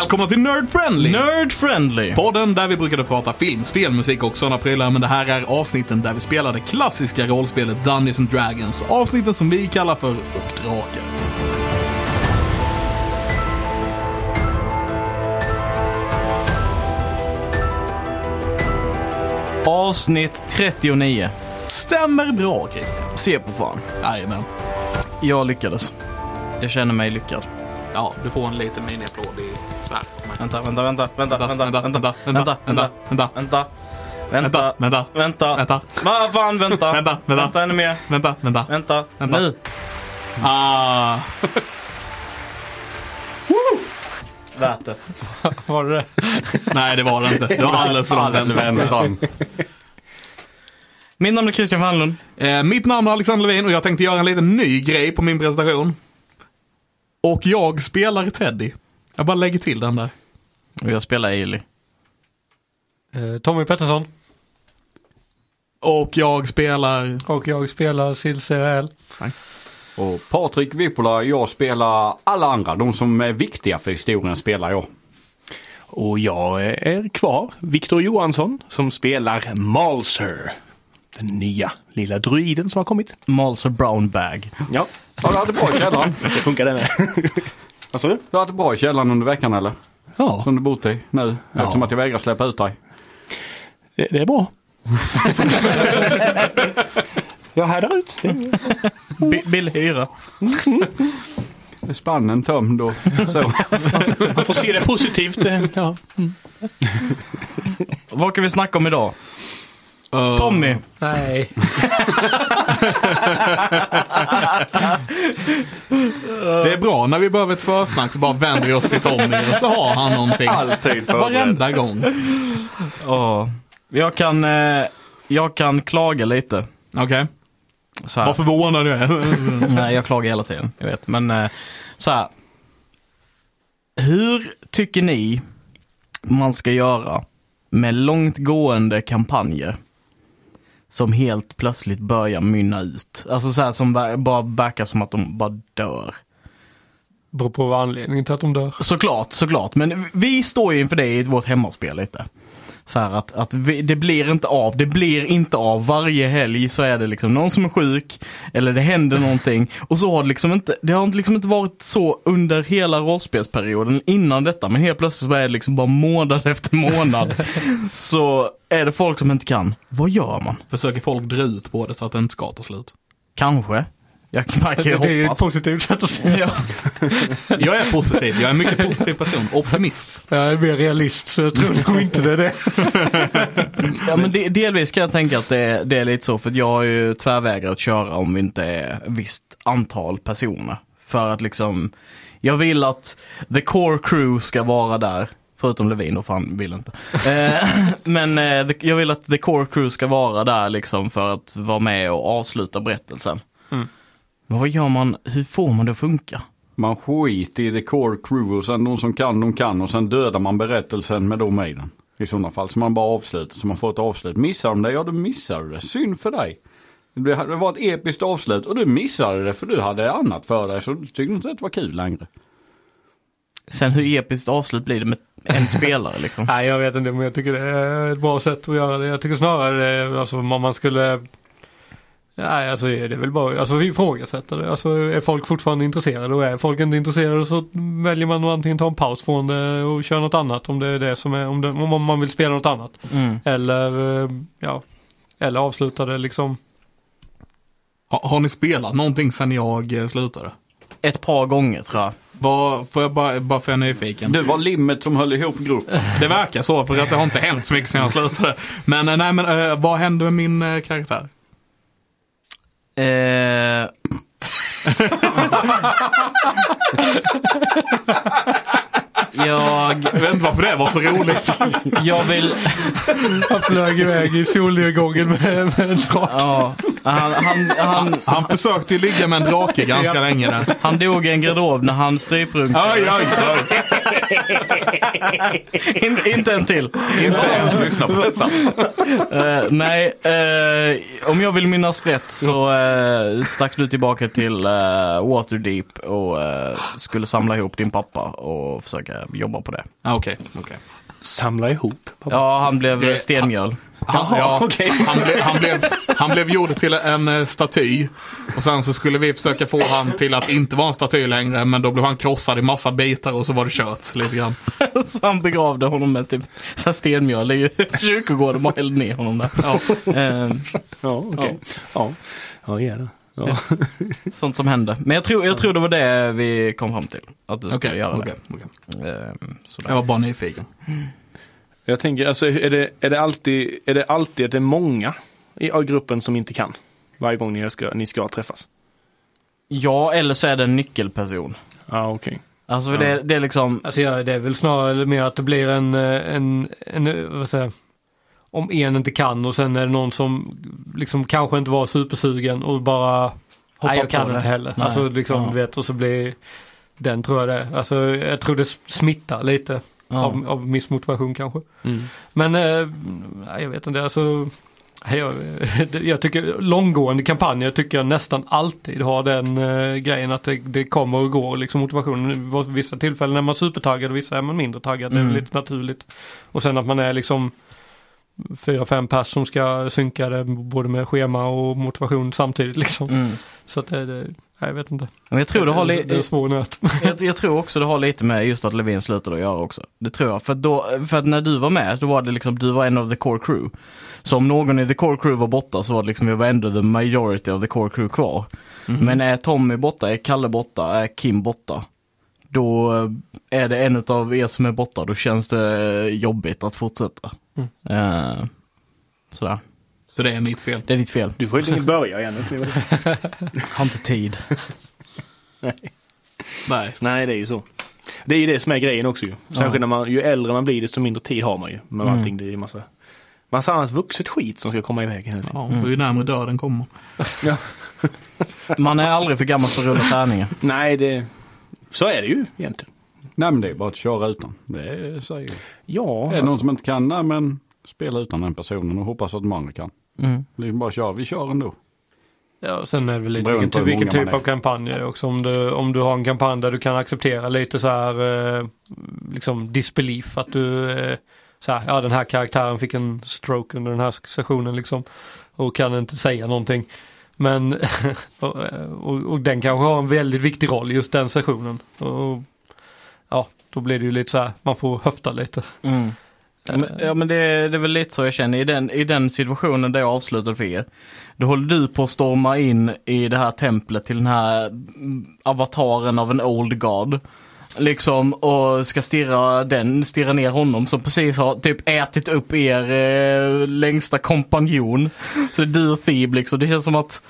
Välkomna till Nerd Friendly! Nerd friendly. Podden där vi brukade prata film, spel, musik och sådana prylar, men det här är avsnitten där vi spelar det klassiska rollspelet Dungeons and Dragons. Avsnitten som vi kallar för Och Drakar. Avsnitt 39. Stämmer bra Christian. Se på fan. Jajamän. Jag lyckades. Jag känner mig lyckad. Ja, du får en liten miniapplåd i. Vänta, vänta, vänta, vänta, vänta, vänta, vänta, vänta, vänta, vänta, vänta, vänta, vänta, vänta, vänta, vänta, Vad fan, vänta, Vänta, vänta. vänta ännu mer, vänta, vänta. vänta, Vänta. nu. Ah. Värt det. Var det? Nej, det var det inte. Det var alldeles för långt. Mitt namn är Christian Wallund. Eh, mitt namn är Alexander Levin och jag tänkte göra en liten ny grej på min presentation. Och jag spelar Teddy. Jag bara lägger till den där. Och jag spelar Ailey. Eh, Tommy Pettersson Och jag spelar... och jag spelar Silserael. Och Patrik Vippola, jag spelar alla andra. De som är viktiga för historien spelar jag. Och jag är kvar, Viktor Johansson, som spelar Malser. Den nya lilla druiden som har kommit. Malser Brown Bag. Ja, Har du haft det bra i källaren? det funkar det med. Vad sa du? Du har haft det bra i källaren under veckan eller? Ja, Som du bott i nu? Ja. Eftersom att jag vägrar släppa ut dig. det, det är bra. jag härdar ut. Bi- Billig hyra. Är spannen tömd och så. Man får se det positivt. det- Ja. Vad kan vi snacka om idag? Uh, Tommy. Nej. Det är bra, när vi behöver ett försnack så bara vänder vi oss till Tommy och så har han någonting. Alltid Varenda gång. Ja. Jag kan, eh, jag kan klaga lite. Okej, här. vad förvånad du är. Nej, jag klagar hela tiden. Jag vet. Men eh, så här. Hur tycker ni man ska göra med långtgående kampanjer? Som helt plötsligt börjar mynna ut. Alltså så här som ba- bara verkar som att de bara dör. Beror på vad anledningen till att de dör. Såklart, såklart. Men vi står ju inför det i vårt hemmaspel lite. Så här att, att vi, det blir inte av. Det blir inte av. Varje helg så är det liksom någon som är sjuk. Eller det händer någonting. Och så har det liksom inte, det har liksom inte varit så under hela rollspelsperioden innan detta. Men helt plötsligt så är det liksom bara månad efter månad. så är det folk som inte kan. Vad gör man? Försöker folk dra ut på det så att det inte ska ta slut? Kanske. Jag, man kan ju Det är ju ett hoppas. positivt sätt att se det. Ja. Jag är positiv, jag är en mycket positiv person. Optimist. Jag är mer realist så jag tror nog inte det är det. Ja men de, delvis kan jag tänka att det, det är lite så för att jag har ju tvärvägrat köra om vi inte är ett visst antal personer. För att liksom, jag vill att the core crew ska vara där. Förutom Levin och fan vill inte. Eh, men eh, the, jag vill att the core crew ska vara där liksom för att vara med och avsluta berättelsen. Mm. Men vad gör man, hur får man det att funka? Man skiter i the core crew och sen de som kan, de kan och sen dödar man berättelsen med dem i den. I sådana fall. Så man bara avslutar, så man får ett avslut. Missar de det, ja då missar du det. Synd för dig. Det var ett episkt avslut och du missade det för du hade annat för dig så du tyckte inte att det var kul längre. Sen hur episkt avslut blir det med en spelare liksom? Nej jag vet inte men jag tycker det är ett bra sätt att göra det. Jag tycker snarare det, alltså om man skulle Nej alltså är det väl bara, alltså vi ifrågasätter det. Alltså är folk fortfarande intresserade och är folk inte intresserade så väljer man att antingen ta en paus från det och köra något annat om det är det som är, om, det, om man vill spela något annat. Mm. Eller eh, ja, eller avsluta det liksom. Har, har ni spelat någonting sedan jag eh, slutade? Ett par gånger tror jag. Vad, får jag bara, bara för jag är nyfiken. Det var limmet som höll ihop gruppen. Det verkar så, för att det har inte hänt så mycket sedan jag slutade. Men eh, nej, men vad hände med min karaktär? Eh... jag, Jag vet inte varför det var så roligt. jag vill, Han flög iväg i solnedgången med, med en drake. ja, Han, han, han, Han försökte ju ligga med en drake ganska länge där. han dog i en garderob när han stryprunk. Aj, aj, aj. In, inte en till. Inte ens lyssna på detta. Eh, nej, eh, om jag vill minnas rätt så uh, stack du tillbaka till uh, Waterdeep och skulle samla ihop din pappa och försöka jobba på det. Ah, Okej, okej. Samla ihop. pappa. Ja, han blev Det- stenmjöl. Han, ja, han, blev, han, blev, han blev gjord till en eh, staty. Och sen så skulle vi försöka få han till att inte vara en staty längre. Men då blev han krossad i massa bitar och så var det kört lite grann. så han begravde honom med typ så här stenmjöl i kyrkogården och hällde ner honom där. Eh, Ja, okej. Ja, ja, gärna. Ja. sånt som hände. Men jag tror, jag tror det var det vi kom fram till. Att du skulle Okej, göra okej. det. Eh, sådär. Jag var bara nyfiken. Jag tänker, alltså är det, är, det alltid, är det alltid att det är många i av gruppen som inte kan? Varje gång ni ska, ni ska träffas? Ja, eller så är det en nyckelperson. Ja, okej. Alltså det, det är liksom, Alltså ja, det är väl snarare mer att det blir en, eh, en, en eh, vad säger jag, om en inte kan och sen är det någon som liksom kanske inte var supersugen och bara Hoppa nej jag kan på det. inte heller. Nej. Alltså liksom Ja. vet och så blir den tror jag det. är. Alltså jag tror det smittar lite ja. av, av missmotivation kanske. Mm. Men eh, jag vet inte, alltså jag, jag tycker långgående kampanjer tycker jag nästan alltid har den eh, grejen att det, det kommer och går liksom motivationen. Vissa tillfällen är man supertaggad och vissa är man mindre taggad. Det är Mm. lite naturligt. Och sen att man är liksom fyra, fem pers som ska synka det både med schema och motivation samtidigt liksom. Mm. Så att det, det jag vet inte. Men jag tror det har det, det är svår nöt. jag, jag tror också det har lite med just att Levin slutade att göra också. Det tror jag. För, då, för att när du var med, då var det liksom, du var en av the core crew. Så om någon i the core crew var borta så var det liksom, vi var ändå the majority of the core crew kvar. Men är Tommy borta, är Kalle borta, är Kim borta. Då är det en av er som är borta, då känns det jobbigt att fortsätta. Mm. Eh, sådär. Så det är mitt fel. Det är ditt fel. Du får ju inte börja igen. Har inte tid. Nej. Nej, det är ju så. Det är ju det som är grejen också ju. Särskilt när man, ju äldre man blir desto mindre tid har man ju med Mm. allting. Det är ju massa, massa annat vuxet skit som ska komma i vägen. hela tiden. Ja, för ju närmare döden kommer. Man är aldrig för gammal för att rulla tärningar. Nej, det, så är det ju egentligen. Nej men det är bara att köra utan. Det är, säger jag. Ja, Är det någon som inte kan, nej men spela utan den personen och hoppas att de andra kan. Mm. Det är bara köra, vi kör ändå. Ja, sen är det väl lite vilken, vilken typ av kampanj är det också. Om du, om du har en kampanj där du kan acceptera lite så här eh, liksom disbelief. Att du eh, så här, ja den här karaktären fick en stroke under den här sessionen liksom. Och kan inte säga någonting. Men och, och, och den kanske har en väldigt viktig roll just den sessionen. Och, ja, då blir det ju lite så här, man får höfta lite. Mm. Men, ja men det, det är väl lite så jag känner i den, i den situationen där jag avslutade för er. Då håller du på att storma in i det här templet till den här mm, avataren av en old god. Liksom och ska stirra den, stirra ner honom som precis har typ ätit upp er eh, längsta kompanjon. Så det är du och Thebe liksom. Det känns som att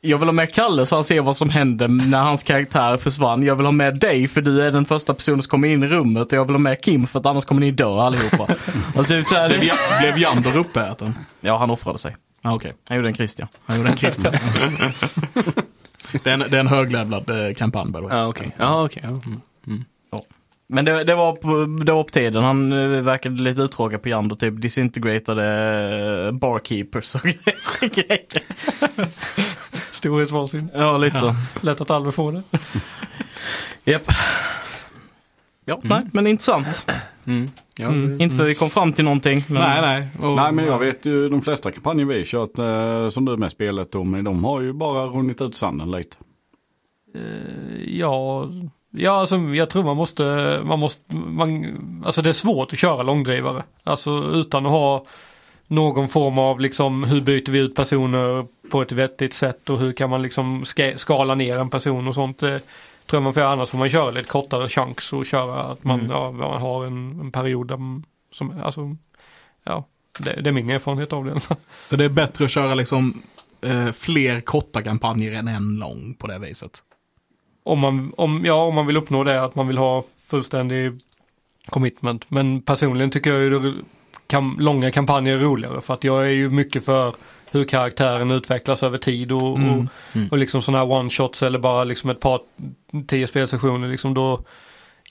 jag vill ha med Kalle så han ser vad som händer när hans karaktär försvann. Jag vill ha med dig för du är den första personen som kommer in i rummet. Och jag vill ha med Kim för att annars kommer ni dö allihopa. alltså, typ så här, Blev, blev Jander uppäten? Ja, han offrade sig. Ah, Okej, Han gjorde en Christian. han gjorde en Christian. det, är en, det är en höglevlad eh, kampanj by the way. ja okej. Ja, okej. ja. Mm. Men det, det, var på, det var på tiden. Han eh, verkade lite uttråkad på och typ disintegrerade eh, barkeepers och grejer. Storhetsvansinne. Ja, lite så. Lätt att aldrig få det. Japp. Ja, nej, men intressant. Mm. Ja, Mm. Inte för vi kom fram till någonting. Men... Nej, nej. Och, Nej men jag vet ju de flesta kampanjer vi kört eh, som du med spelet de, de har ju bara runnit ut sanden lite. Eh, Ja, ja alltså, jag tror man måste, man måste, man, alltså det är svårt att köra långdrivare. Alltså utan att ha någon form av liksom hur byter vi ut personer på ett vettigt sätt och hur kan man liksom ska, skala ner en person och sånt. Det tror jag man får göra, annars får man köra lite kortare chunks och köra att man, Mm. ja, man har en, en period där som, alltså, ja, det, det är min erfarenhet av det. Så det är bättre att köra liksom eh, fler korta kampanjer än en lång på det viset. Om man, om, ja, om man vill uppnå det, att man vill ha fullständig commitment. Men personligen tycker jag ju det kam långa kampanjer är roligare. För att jag är ju mycket för hur karaktären utvecklas över tid och, Mm. och, och liksom sådana här one-shots eller bara liksom ett par tio spelsessioner liksom då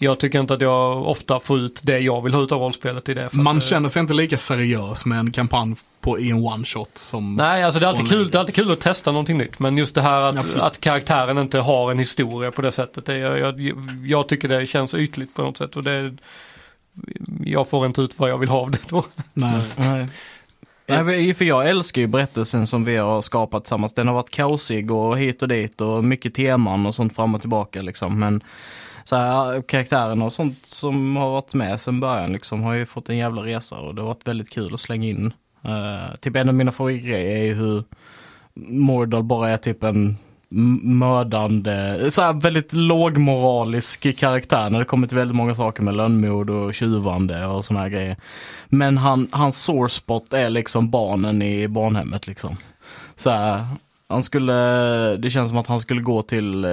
jag tycker inte att jag ofta får ut det jag vill ha ut av rollspelet i det. för Man att, eh, känner sig inte lika seriös med en kampanj på, i en one-shot som... Nej, alltså det är, alltid online. kul, det är alltid kul att testa någonting nytt. Men just det här att, Absolut. att karaktären inte har en historia på det sättet. Det, jag, jag, jag tycker det känns ytligt på något sätt. Och det, jag får inte ut vad jag vill ha av det då. Nej. Nej. Nej, för jag älskar ju berättelsen som vi har skapat tillsammans. Den har varit kaosig och hit och dit och mycket teman och sånt fram och tillbaka liksom. Men så här, karaktärerna och sånt som har varit med sedan början liksom har ju fått en jävla resa och det har varit väldigt kul att slänga in. Uh, typ en av mina favoritgrejer är ju hur Mordal bara är typ en mördande, så här väldigt lågmoralisk karaktär när det kommer till väldigt många saker med lönnmord och tjuvande och såna här grejer. Men han, hans sore spot är liksom barnen i barnhemmet liksom. Så här, han skulle, det känns som att han skulle gå till eh,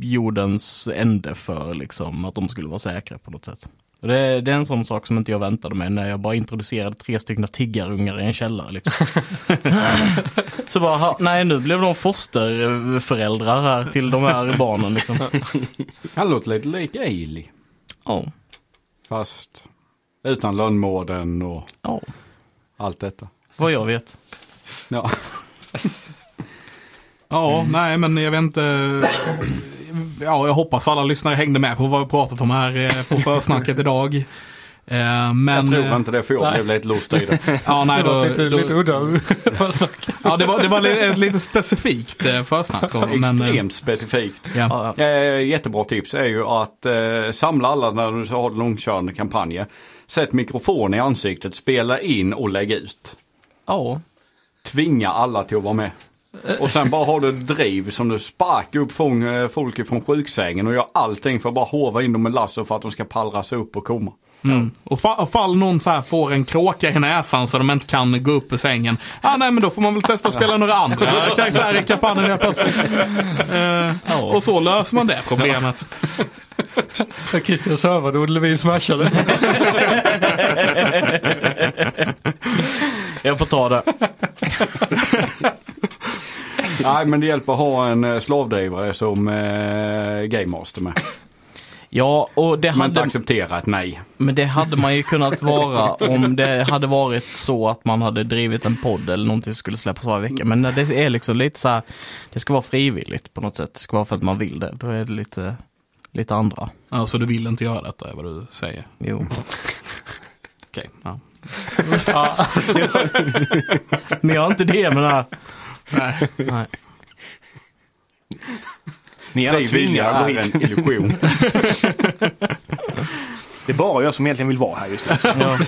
jordens ände för liksom att de skulle vara säkra på något sätt. Det, det är en sån sak som inte jag väntade mig när jag bara introducerade tre stycken tiggarungar i en källare. Liksom. Så bara, ha, nej nu blev de fosterföräldrar här till de här barnen. Liksom. Han låter lite lik Ailey. Ja, Fast utan lönnmorden och ja, allt detta. vad jag vet. Ja. Ja, nej men jag vet inte. Ja, jag hoppas alla lyssnare hängde med på vad vi pratat om här eh, på försnacket idag. Eh, Men, Jag tror inte det för jag Nej. blev lite det. Ja, nej, det var då, lite, då, lite udda försnack. ja, det var, det var ett lite specifikt eh, försnack. Så, men, Extremt specifikt. ja. Eh, jättebra tips är ju att eh, samla alla när du har långkörande kampanjer. Sätt mikrofon i ansiktet, spela in och lägg ut. Ja, Tvinga alla till att vara med. Och sen bara har du ett driv som du sparkar upp fång, eh, folk ifrån sjuksängen och gör allting för att bara hova in dem med lasso för att de ska pallra sig upp och komma. Mm. Och fa- fall någon så här får en kråka i näsan så de inte kan gå upp ur sängen. Ah, nej men då får man väl testa att spela några andra karaktärer i kampanjen helt plötsligt. Eh, och så löser man det problemet. Christian servade och Levin smashade. jag får ta det. Nej men det hjälper att ha en eh, slavdrivare som eh, Game Master med. Ja, och det Som inte hade, accepterar ett nej. men det hade man ju kunnat vara om det hade varit så att man hade drivit en podd eller någonting som skulle släppas varje vecka. Men när det är liksom lite så här, det ska vara frivilligt på något sätt. Det ska vara för att man vill det. Då är det lite, lite andra. Alltså du vill inte göra detta är vad du säger. Jo. Okej. ja. Men jag har inte det med det här. Nej. Nej. Ni är alla gå är hit. en illusion. Det är bara jag som egentligen vill vara här just nu. Ja.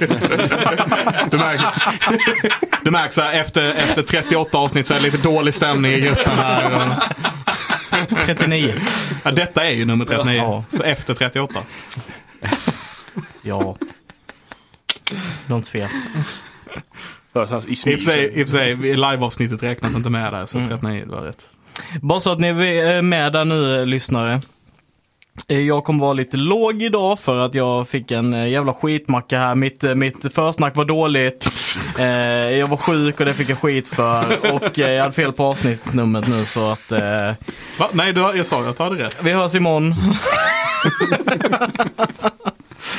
Du märker, du märker så här, efter, efter 38 avsnitt så är det lite dålig stämning i gruppen här. 39. Ja, detta är ju nummer 39. Ja. Så efter 38. Ja. Något fel. I och för sig, smyg. i och för sig live-avsnittet räknas inte med där, så 39 var rätt. Bara så att ni är med där nu eh, lyssnare. Eh, Jag kommer vara lite låg idag för att jag fick en eh, jävla skitmacka här. Mitt, mitt försnack var dåligt. Eh, jag var sjuk och det fick jag skit för. Och eh, jag hade fel på avsnittsnumret nu så att eh, Va? Nej, du, jag sa att du hade rätt. vi hörs imorgon.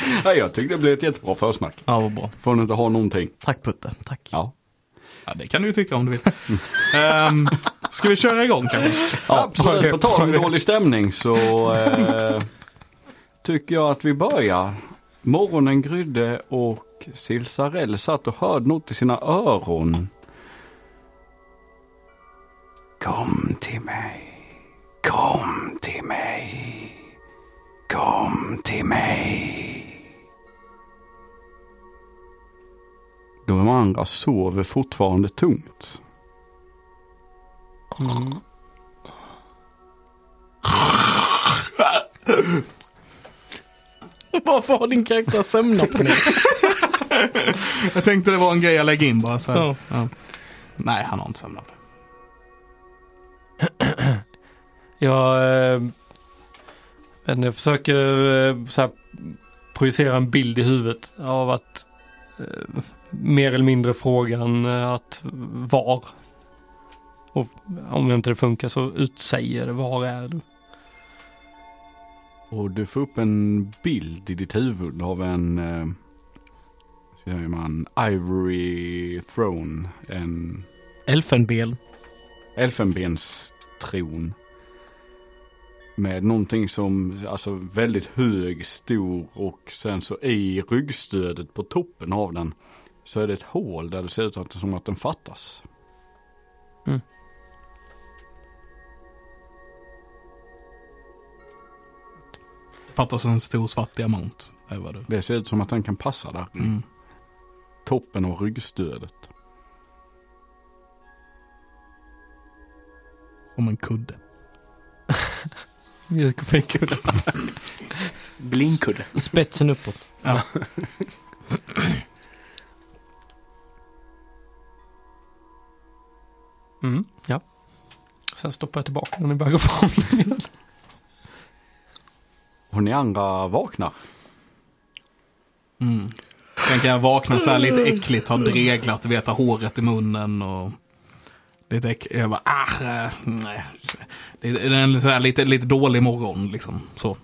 Nej, jag tyckte det blev ett jättebra försnack. Ja, vad bra. Får inte ha någonting. Tack Putte. Tack. Ja. Ja, det kan du ju tycka om du vill. um, ska vi köra igång kanske? Ja, Absolut. På tal om dålig stämning så eh, tycker jag att vi börjar. Morgonen grydde och Silsarell satt och hörde något i sina öron. Kom till mig. Kom till mig. Kom till mig. De andra sover fortfarande tungt. Varför har din karaktär sömnapné? Jag tänkte det var en grej jag lägger in bara. Så här. Ja. Ja. Nej, han har inte sömnat. Jag, eh, jag försöker eh, så här, projicera en bild i huvudet av att eh, mer eller mindre frågan eh, att var. Och om inte det funkar så utsäger det var är du. Och du får upp en bild i ditt huvud av en, eh, säger man, Ivory Throne. En Elfenben. elfenbenstron. Med någonting som, alltså väldigt hög, stor och sen så i ryggstödet på toppen av den så är det ett hål där det ser ut att- som att den fattas. Fattas en stor svart diamant. Det det. Det ser ut som att den kan passa där. Mm. Toppen av ryggstödet. Som en kudde. Mjuk och fin kudde. Blinkudde. Spetsen uppåt. Ja. Mm, ja. Sen stoppar jag tillbaka den i bagageformen. Och ni andra vaknar. Mm. Sen kan jag vakna så här lite äckligt, ha dreglat, du vet, ha håret i munnen och lite äckligt. Jag bara, ah, nej. Det är en så här lite, lite dålig morgon liksom. Så.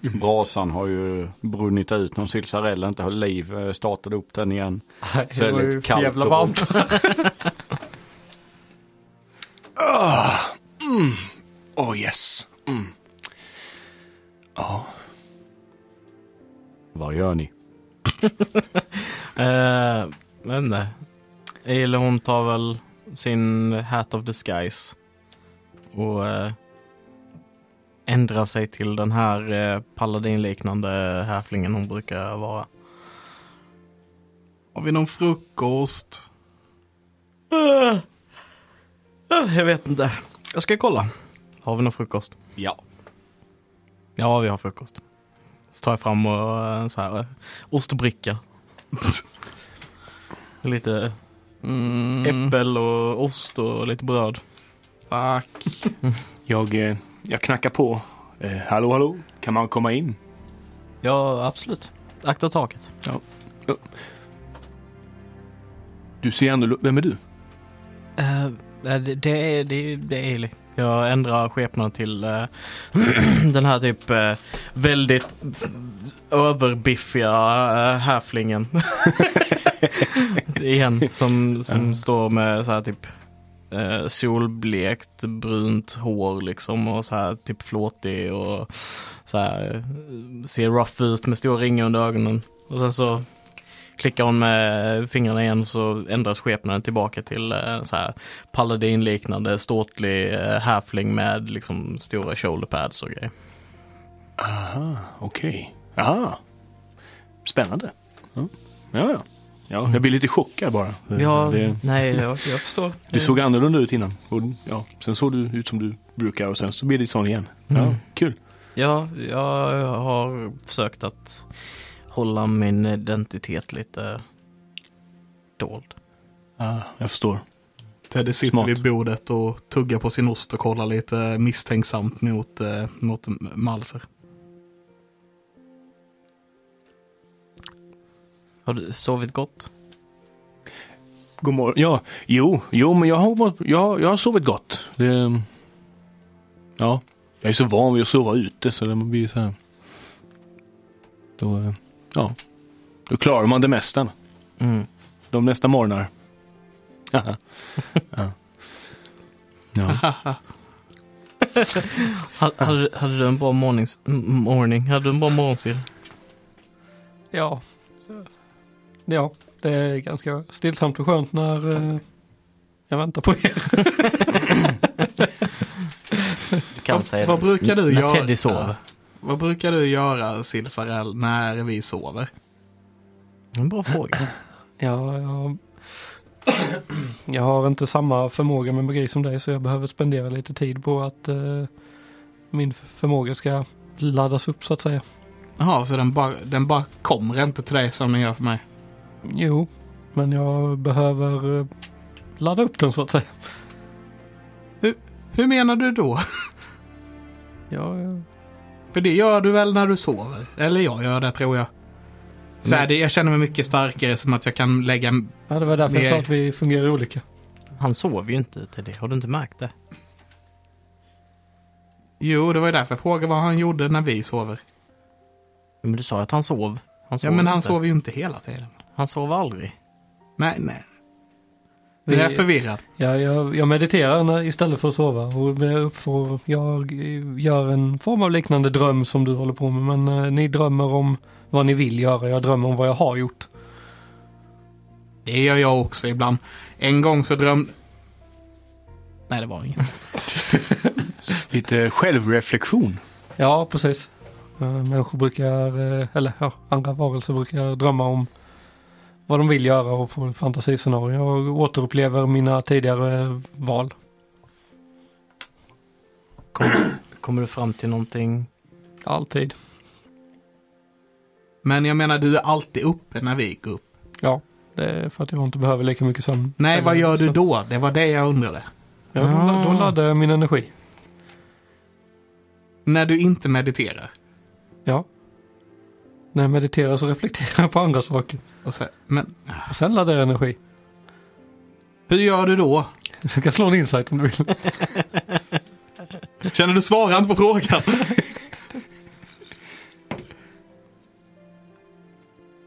Brasan har ju brunnit ut. Någon silsarell inte har liv. eh, Startade upp den igen. Nej, Så är det ju lite kallt jävla varmt. Oh yes. Mm. Ja. Vad gör ni? Eh, inte. Eller hon tar väl sin hat of disguise. Och eh, ändrar sig till den här eh, paladinliknande häflingen hon brukar vara. Har vi någon frukost? Jag vet inte. Jag ska kolla. Har vi någon frukost? Ja. Ja, vi har frukost. Så tar jag fram och, eh, så här, eh, ostbricka. lite Mm, äppel och ost och lite bröd. tack. Jag, eh, jag knackar på. Eh, hallå, hallå. Kan man komma in? Ja, absolut. Akta taket. Du ser ändå... Vem är du? Uh, det, det, är, det, det är. Jag ändrar skepnaden till eh, den här typ eh, väldigt överbiffiga uh, häflingen. Igen, som, som står med så här typ eh, solblekt brunt hår liksom och så här typ flåtig och så här eh, ser rough ut med stora ringar under ögonen. Och sen så klickar hon med fingrarna igen så ändras skepnaden tillbaka till eh, så här paladinliknande ståtlig eh, halfling med liksom stora shoulderpads och grejer. Aha, okej. Aha. Spännande. Ja, ja. ja. ja jag blir lite chockad bara. Ja, Det, nej, jag, jag förstår. du såg annorlunda ut innan. Och, ja, sen såg du ut som du brukar och sen så blir det sån igen. Ja, Mm. kul. Ja, jag har försökt att hålla min identitet lite dold. Ah, jag förstår. Teddy sitter Smart. vid bordet och tuggar på sin ost och kollar lite misstänksamt mot, eh, mot Malser. Har du sovit gott? God morgon. Ja, jo, jo, men jag har, jag, jag har sovit gott. Det, ja, jag är så van vid att sova ute så det blir så här. Då, eh, ja, då klarar man det mesta. Mm. De nästa morgnar. ja. ja. Ha- Hade, hade du en bra mornings, morning? Hade du en bra morgonstil? Ja. Ja, det är ganska stillsamt och skönt när eh, jag väntar på er. Du kan Vad- säga vad det. brukar du När göra? Teddy sover. Vad brukar du göra, Silsarell, när vi sover? En bra fråga. Ja, jag, jag har inte samma förmåga med magi som dig så jag behöver spendera lite tid på att eh, min förmåga ska laddas upp så att säga. Jaha, så den bara, den bara kommer inte till dig som den gör för mig? Jo, men jag behöver eh, ladda upp den så att säga. Hur menar du då? Ja, ja. För det gör du väl när du sover? Eller jag gör det tror jag. Så här, det, jag känner mig mycket starkare som att jag kan lägga... Ja, det var därför jag sa att vi fungerar olika. Han sover ju inte till det. Har du inte märkt det? Jo, det var ju därför jag frågade vad han gjorde när vi sover. Men du sa att han sov. Han Ja, men han inte. sover ju inte hela tiden. Han sov aldrig. Nej, nej. Är jag Vi- förvirrad. Ja, jag, jag mediterar när, istället för att sova och jag uppfår, jag gör en form av liknande dröm som du håller på med. Men eh, ni drömmer om vad ni vill göra, jag drömmer om vad jag har gjort. Det gör jag också ibland. En gång så drömde... Nej, det var inget. Lite självreflektion. Ja, precis. Eh, Människor brukar, eh, eller ja, andra varelser brukar drömma om vad de vill göra och få fantasiscenarier. Jag återupplever mina tidigare val. Kommer, kommer du fram till någonting? Alltid. Men jag menar, du är alltid uppe när vi går upp. Ja, det är för att jag inte behöver lika mycket sömn. Nej, Eller- vad gör du så- då? Det var det jag undrade. Ja, då, Ah. då laddar jag min energi. När du inte mediterar. Ja. När jag mediterar så reflekterar jag på andra saker. Och så, men Och sen laddar jag energi. hur gör du då? Du kan slå en insight om du vill. Känner du svarar inte på frågan?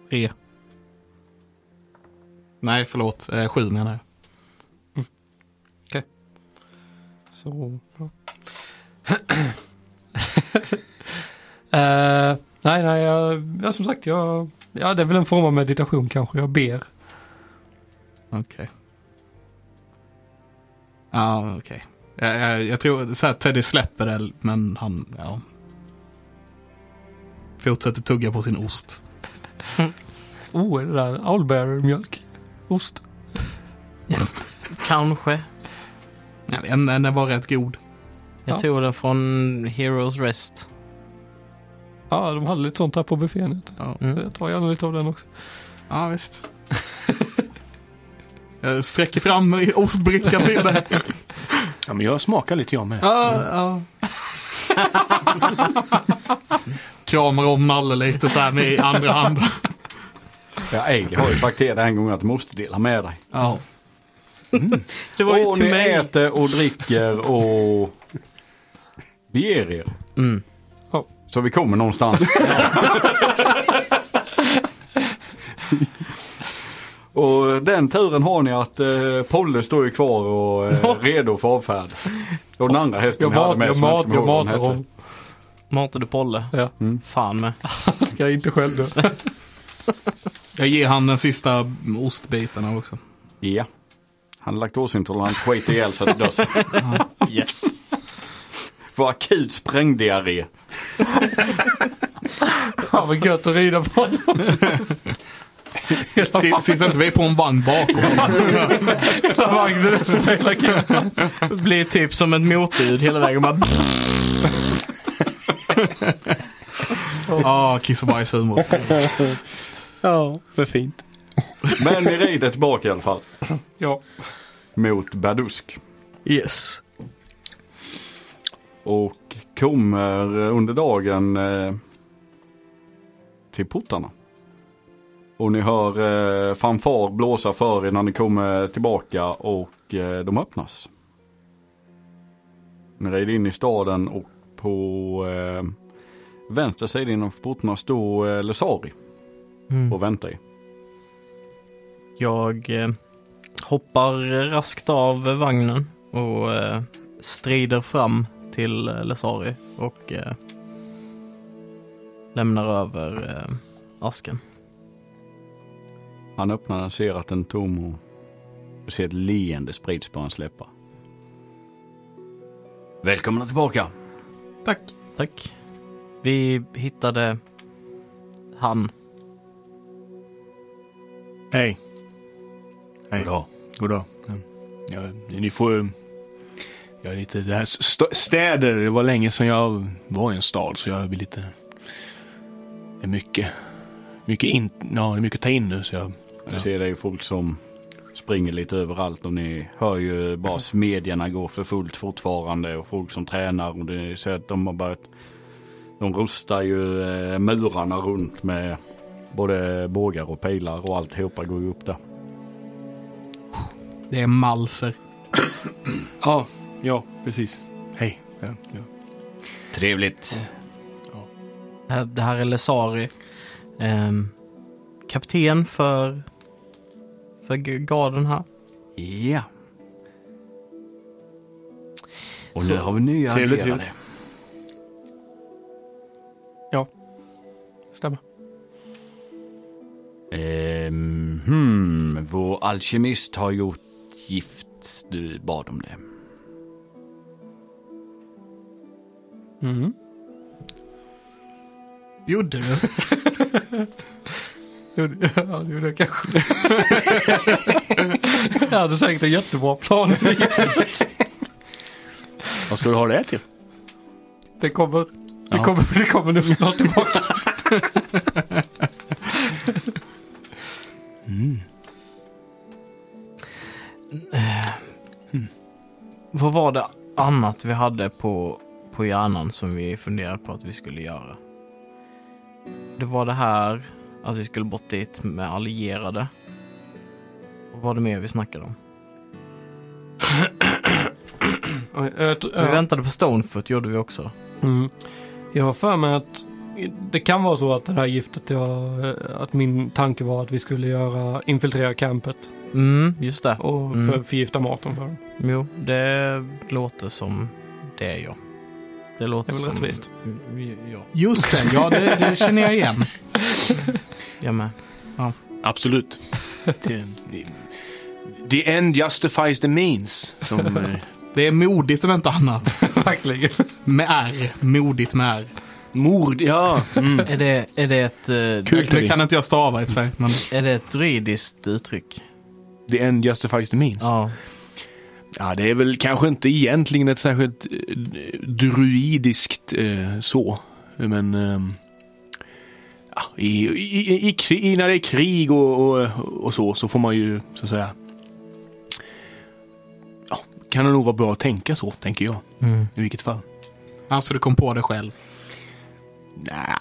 Tre. Nej, förlåt. Eh, sju menar jag. Så, ja. Eh, nej, nej, jag, ja, som sagt, jag, ja, det är väl en form av meditation kanske. Jag ber. Okej. Ja, okej. Jag, jag, jag tror så här, Teddy släpper det, men han, ja. Fortsätter tugga på sin ost. Oh, är det där owlbear-mjölk? Ost? Kanske. Jag vet inte, den var rätt god. Jag Ja. tog den från Heroes Rest. Ja, de hade lite sånt här på buffén. Ja, Mm. Jag tar gärna lite av den också. ja visst. jag sträcker fram ostbrickan till dig. Ja, men jag smakar lite jag med. Ja, ja. Kramar om Nalle lite så här med andra handen. Ja, Ailey har ju sagt till dig en gång att du måste dela med dig. Ja. Det var ju och till ni mig. äter och dricker och beger er. Mm. Så vi kommer någonstans. och den turen har ni att eh, Polle står ju kvar och eh, redo för avfärd. Och den andra hästen Jag, vi hade mat, med jag, som jag mat, inte jag kommer ihåg matar du Polle? Ja, Fan med. ska jag inte själv dö. Jag ger han den sista ostbiten också. Ja. Han är laktosintolerant, skit ihjäl sig till döds. Yes. Får akut sprängdiarré. Fan vad gött att rida på honom. Sitter inte vi på en vagn bakom? Hela vagnen blir typ som ett motljud hela vägen. Bara... Ja, kiss och bajshumor. Ja, vad fint. Men ni rider tillbaka i alla fall. Ja. Mot Badusk. Yes. Och kommer under dagen eh, till portarna. Och ni hör eh, fanfar blåsa för er när ni kommer tillbaka och eh, de öppnas. Ni rider in i staden och på eh, vänster sida innanför portarna står eh, Lesari Mm. och väntar er. Jag eh, hoppar raskt av vagnen och strider fram till eh, Lesari och eh, lämnar över eh, asken. Han öppnar den, ser att den är tom och ser ett leende sprids på hans läppar. Välkomna tillbaka! Tack. Tack. Vi hittade han. Hej. Hej. Goddag. Goddag. Ja, ni får... Jag är lite... Det här st- städer, det var länge sedan jag var i en stad så jag blir lite... Det är mycket... Mycket in... Ja, det är mycket att ta in nu så jag... Du ser det ju folk som springer lite överallt och ni hör ju bara smedjorna gå för fullt fortfarande och folk som tränar och det ser att de har börjat de rustar ju eh, murarna runt med Både bågar och pilar och alltihopa går ju upp där. Det är malser. Ja, ja, precis. Hej. Ja, ja. Trevligt. Det här, det här är Lesari. ehm, kapten för, för garden här. Ja. Och Så- nu har vi nya Trevligt, allierade. trevligt. Stämmer. Ehm, hmm, vår alkemist har gjort gift. Du bad om det. Mm. Gjorde du? Gjorde- Ja, det gjorde jag kanske. jag hade säkert en jättebra plan. Vad ska du ha det till? Det kommer, det Ja. kommer, det kommer nu snart tillbaka. Vad var det annat vi hade på, på hjärnan som vi funderade på att vi skulle göra? Det var det här, att vi skulle bort dit med allierade. Vad var det mer vi snackade om? Jag Vi väntade på Stonefoot gjorde vi också. Mm. Jag har för mig att det kan vara så att det här giftet, jag, att min tanke var att vi skulle göra, infiltrera campet Mm, just det. och Mm. för, förgifta maten för dem. Jo, det låter som det ja. Det låter Det är väl som... rättvist. Ja, Just det, ja det, det känner jag igen. jag med. Absolut. the, the end justifies the means. Som, eh, Det är modigt om inte annat. Verkligen. Med R. Modigt med R. mord, ja. Mm. Är det, är det ett... eh, Kul. Det kan inte jag stava i och för sig. Men Är det ett druidiskt uttryck? The end justifies the means. Ja. Ja, det är väl kanske inte egentligen ett särskilt eh, druidiskt eh, så. Men ja, i, i, i, när det är krig och, och, och så, så får man ju så att säga ja, kan det nog vara bra att tänka så, tänker jag. Mm. I vilket fall. alltså du kom på det själv. Nja,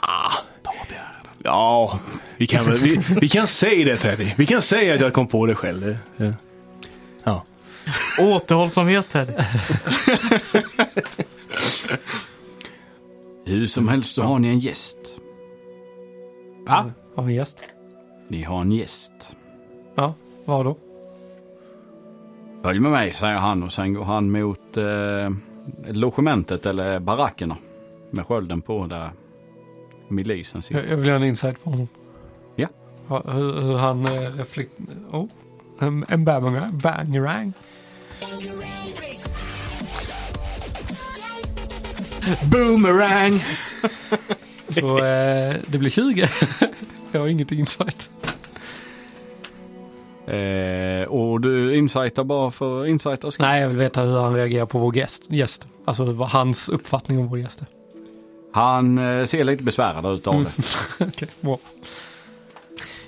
Ta det här. ja, vi kan, väl, vi, vi kan säga det Teddy. Vi kan säga att jag kom på det själv. Det- Ja. Återhållsamhet Teddy. Hur som helst så har ni en gäst. Va? Har vi en gäst? Ni har en gäst. Ja, vad då? Följ med mig, säger han och sen går han mot eh, logementet eller barackerna. Med skölden på där milisen Jag, sitter. jag vill göra en insight på honom. Ja. Ja, hur, hur han eh, reflekt... Oh. En, en bang- bangerang. Boomerang! Så eh, det blir 20. jag har inget insight. Eh, och du insightar bara för insighters skull. Nej, jag vill veta hur han reagerar på vår gäst. gäst. Alltså vad hans uppfattning om vår gäst är. Han eh, ser lite besvärad ut av Mm. det. Okej, bra.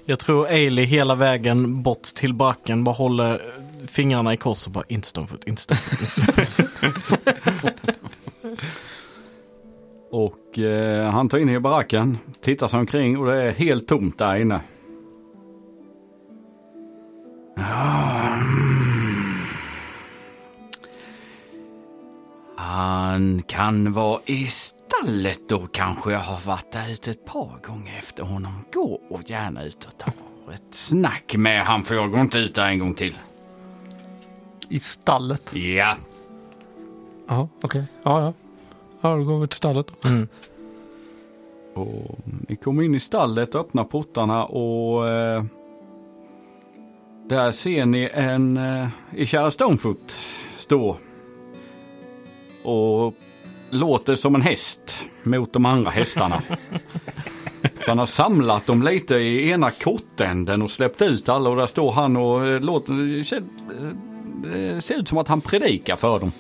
Jag tror Ailey hela vägen bort till backen bara håller fingrarna i kors och bara inte Stonefoot, inte Stonefoot, inte Stonefoot. Och eh, han tar in i baracken, tittar sig omkring och det är helt tomt där inne. Ah. Han kan vara i stallet då kanske jag har varit där ute ett par gånger efter honom. Gå och gärna ut och ta ett snack med han för jag går inte ut där en gång till. I stallet. Ja. Ja, okej. Ja, ja. Ja, då går vi till stallet. Mm. Och ni kommer in i stallet och öppnar portarna och eh, där ser ni en eh, i kära Stonefoot stå och låter som en häst mot de andra hästarna. Han har samlat dem lite i ena kortänden och släppt ut alla och där står han och eh, låter, det ser ut som att han predikar för dem.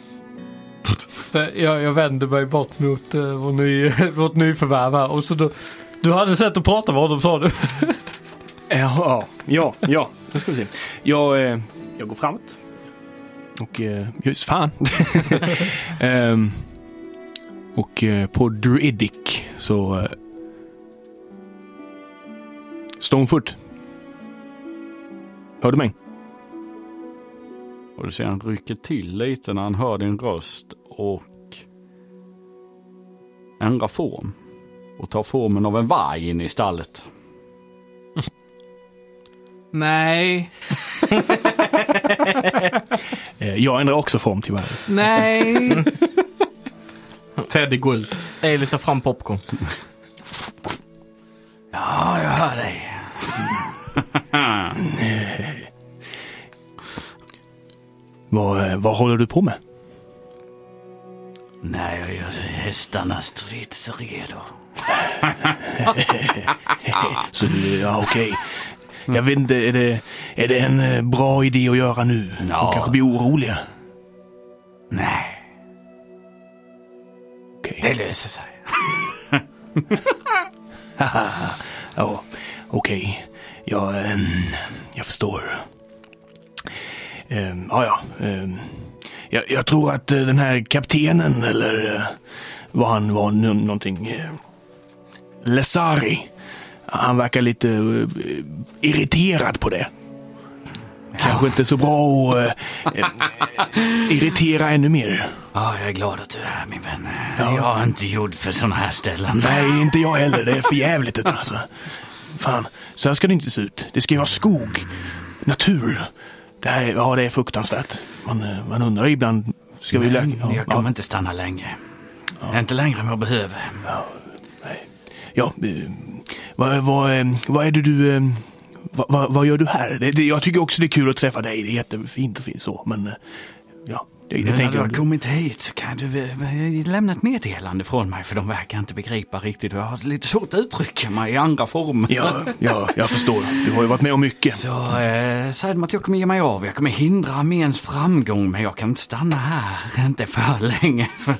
Jag, jag vänder mig bort mot uh, vår ny, vårt nyförvärv här. Och så då, du hade sätt att prata med honom sa du. Ja, ja, ja. Nu ska vi se. Jag, eh, jag går framåt. Och eh, just fan. Ehm, och eh, på Druidic så, eh, Stonefoot. Hör du mig? Och du ser han rycker till lite när han hör din röst och ändrar form. Och tar formen av en varg in i stallet. Nej, Eh, jag ändrar också form tyvärr. nej. Teddy går ut. Ailey tar fram popcorn. Ja, jag hör dig. Vad, vad håller du på med? Nej, jag gör hästarna stridsredo. Så du, ja okej. Jag vet inte, är det, är det en eh, bra idé att göra nu? Ja. De kanske blir oroliga. Nej, Okej. det löser sig. Ja, okej. Jag, ehm, jag förstår. Ehm, ja, ehm, jag, jag tror att eh, den här kaptenen, eller eh, vad han var, nå- någonting. Uh, Lesari. Han verkar lite eh, irriterad på det. Kanske inte så bra att eh, eh, irritera ännu mer. Ja, jag är glad att du är här min vän. Ja. Jag är inte gjord för sådana här ställen. Nej, inte jag heller. Det är för jävligt alltså. Fan, så här ska det inte se ut. Det ska ju vara skog, natur. Det här, är- ja, det är fruktansvärt. Man, eh, man undrar ibland, ska vi... Men Ja, jag kommer ja, inte stanna länge. Inte längre än jag behöver. ja, eh, vad, vad, eh, vad är det du... Vad, vad, vad gör du här? Det, det, jag tycker också det är kul att träffa dig. Det är jättefint och fint så, men... Ja, det, det har jag. kommit hit så kan du lämna ett meddelande från mig för de verkar inte begripa riktigt och jag har lite svårt att uttrycka mig i andra former. Ja, ja, jag förstår. Du har ju varit med om mycket. Så eh, säg dem att jag kommer ge mig av. Jag kommer hindra arméns framgång men jag kan inte stanna här. Inte för länge. För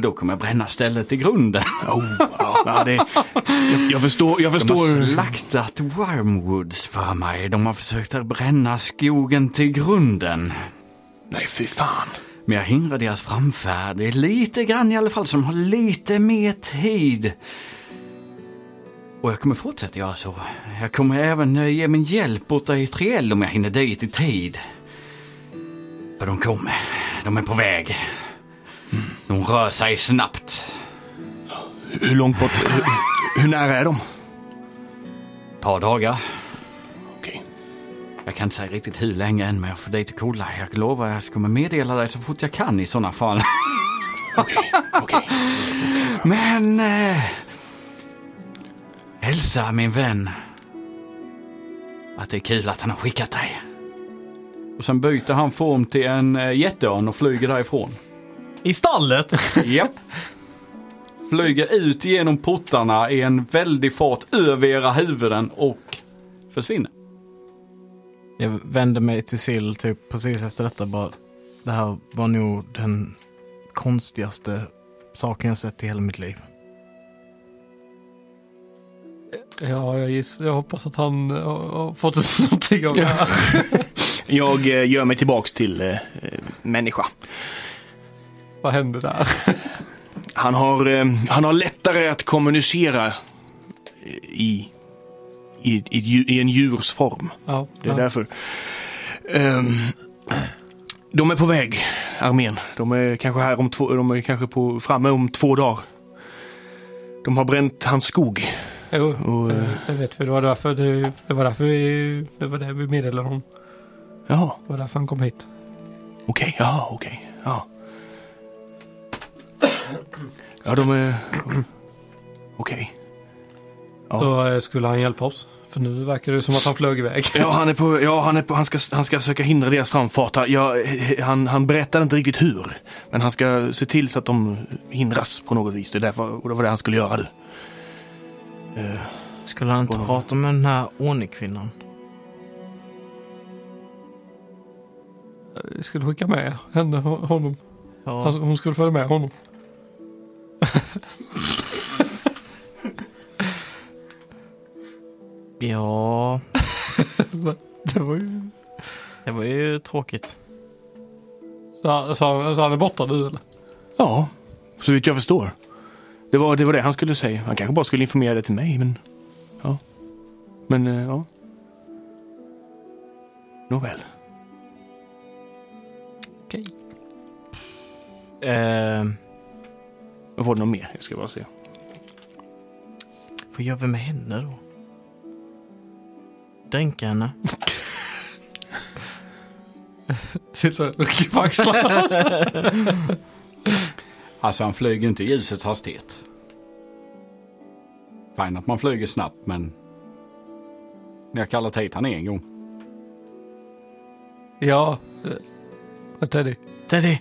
då kommer jag bränna stället i grunden. Oh, ja, ja, det, jag, jag förstår. Jag De har förstår. slaktat Wormwoods för mig. De har försökt att bränna skogen till grunden. Nej, fy fan. Men jag hindrar deras framfärd. Det är lite grann i alla fall som har lite mer tid. Och jag kommer fortsätta göra så. Jag kommer även ge min hjälp åt Triell om jag hinner dit i tid. För de kommer. De är på väg. De rör sig snabbt. Hur långt bort? Hur, hur nära är de? Ett par dagar. Jag kan inte säga riktigt hur länge än men jag får dit och kolla. Jag lovar jag kommer meddela dig så fort jag kan i sådana fall. Okej. Okej. Men... Eh, hälsa min vän att det är kul att han har skickat dig. Och sen byter han form till en eh, jätteörn och flyger därifrån. I stallet? Japp. Flyger ut genom portarna i en väldig fart över era huvuden och försvinner. Jag vände mig till Sill typ precis efter detta bara. Det här var nog den konstigaste saken jag sett i hela mitt liv. Ja, jag, giss, jag hoppas att han eh, har, fått ut någonting av det här. Jag eh, gör mig tillbaks till eh, människa. Vad hände där? Han har, eh, han har lättare att kommunicera i, i, i, i en djurs form. Ja, Det är ja. därför. Ehm, de är på väg, armén. De är kanske här om två, de är kanske på, framme om två dagar. De har bränt hans skog. Jo, Och, jag, eh, vet för det var därför det, det var därför vi, det var det vi meddelade honom. Jaha, Det var därför han kom hit. okej, ja, okej, ja. Ja, de är... Okej. Ja. Så eh, skulle han hjälpa oss. För nu verkar det som att han flög iväg. Ja, han är på, ja, han är på, han ska, han ska försöka hindra deras framfart. Ja, han, han berättade inte riktigt hur. Men han ska se till så att de hindras på något vis. Det, är därför, och det var det han skulle göra nu. Eh, Skulle han inte Vadå? prata med den här ordningskvinnan? Vi skulle skicka med henne, ho- honom. Ja, Alltså, hon skulle följa med honom. ja Det var ju... det var ju tråkigt. Så, så, han- så han är borta nu eller? ja, så vitt jag förstår. Det var, det var det han skulle säga. Han kanske bara skulle informera det till mig, men... Men eh, ja. Nåväl. Okej. Eh, Var det något mer? Jag ska bara se. vad gör vi med henne då? Dränka henne? Sitter och rycker på axlarna. Alltså han flyger inte i ljusets hastighet. Fine att man flyger snabbt men ni har kallat hit han en gång. ja. eh, Teddy. Teddy!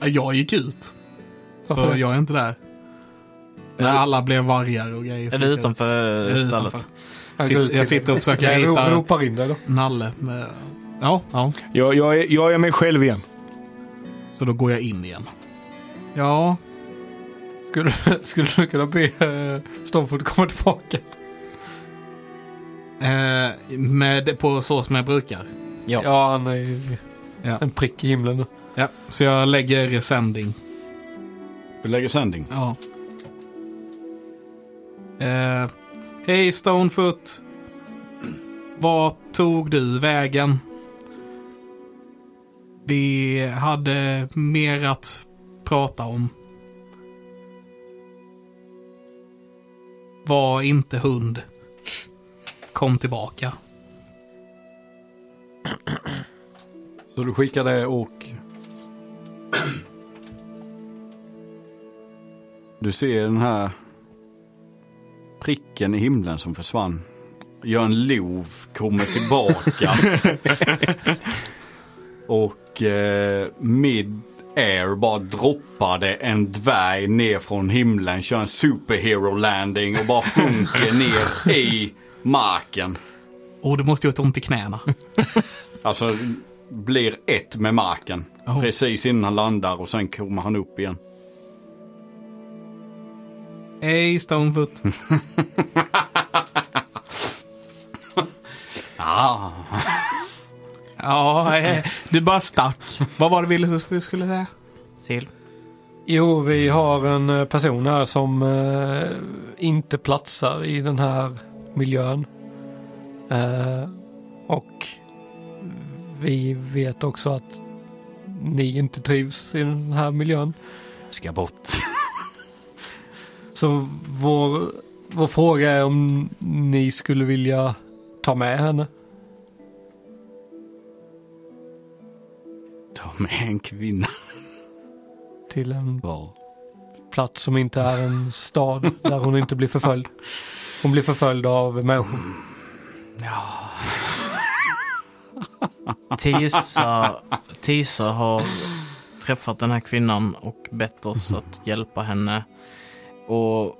Ja, Jag gick ut. Varför så det? jag är inte där. När alla blev vargar och grejer. Är du utanför Jag är stallet? utanför. Sitt- jag sitter och försöker Jag rita- ropar in dig då. Nalle med... Ja, ja. Jag, jag, är, jag är mig själv igen. Så då går jag in igen. Ja, Skulle, skulle du kunna be uh, Stormford komma tillbaka? eh, med, på så som jag brukar. Ja. Ja, han är ju Ja. en prick i himlen nu. Ja, så jag lägger sändning. Du lägger sändning. Ja. Eh, Hej Stonefoot. Vad tog du vägen? Vi hade mer att prata om. Var inte hund. Kom tillbaka. Så du skickar det och du ser den här pricken i himlen som försvann. Jörn Lov kommer tillbaka. och eh, mid air bara droppade en dvärg ner från himlen, kör en superhero landing och bara sjunker ner i marken. Och det måste gjort ont i knäna. Alltså blir ett med marken. Oh. Precis innan han landar och sen kommer han upp igen. Hej Stonefoot. Ah. Ja, eh, du bara stack. Vad var det ville du skulle säga? Sil. Jo, vi har en eh, person här som eh, inte platsar i den här miljön. Eh, och vi vet också att ni inte trivs i den här miljön. Ska bort. Så vår, vår fråga är om ni skulle vilja ta med henne. Ta med en kvinna. till en Var. plats som inte är en stad där hon inte blir förföljd. Hon blir förföljd av människor. Tisa, Tisa har träffat den här kvinnan och bett oss att hjälpa henne. Och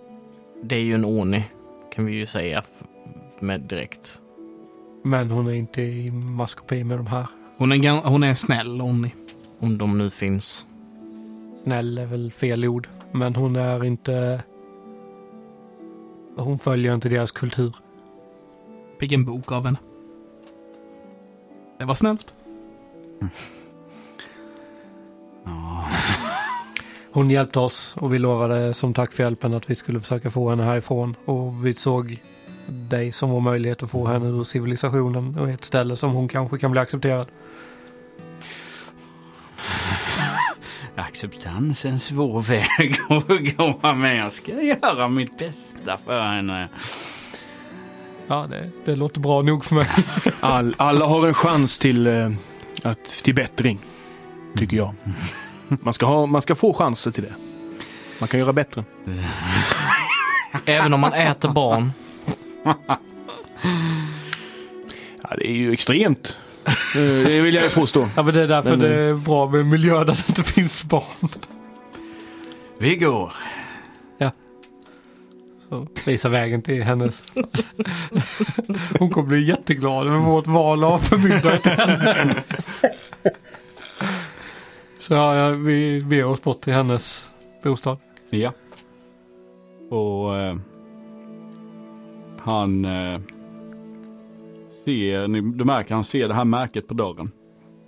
det är ju en Oni, kan vi ju säga med direkt. Men hon är inte i maskopi med de här. Hon är, hon är snäll, Onni. Om de nu finns. Snäll är väl fel ord. Men hon är inte... Hon följer inte deras kultur. Fick en bok av henne. Det var snällt. Ja. Hon hjälpte oss och vi lovade som tack för hjälpen att vi skulle försöka få henne härifrån. Och vi såg dig som vår möjlighet att få henne ur civilisationen och ett ställe som hon kanske kan bli accepterad. Acceptans är en svår väg att gå men jag ska göra mitt bästa för henne. Ja, det, det låter bra nog för mig. All, alla har en chans till, eh, att, till bättring. Tycker jag. Man ska, ha, man ska få chanser till det. Man kan göra bättre. Även om man äter barn. Ja, det är ju extremt. Eh, Det vill jag ju påstå. Ja, men det är därför Men, det är bra med en miljö där det inte finns barn. Vi går. Så visa vägen till hennes. Hon kommer bli jätteglad över vårt val av förmyndare till henne. Så ja, vi ber oss bort till hennes bostad. Ja. Och eh, han eh, ser, ni, du märker han ser det här märket på dörren.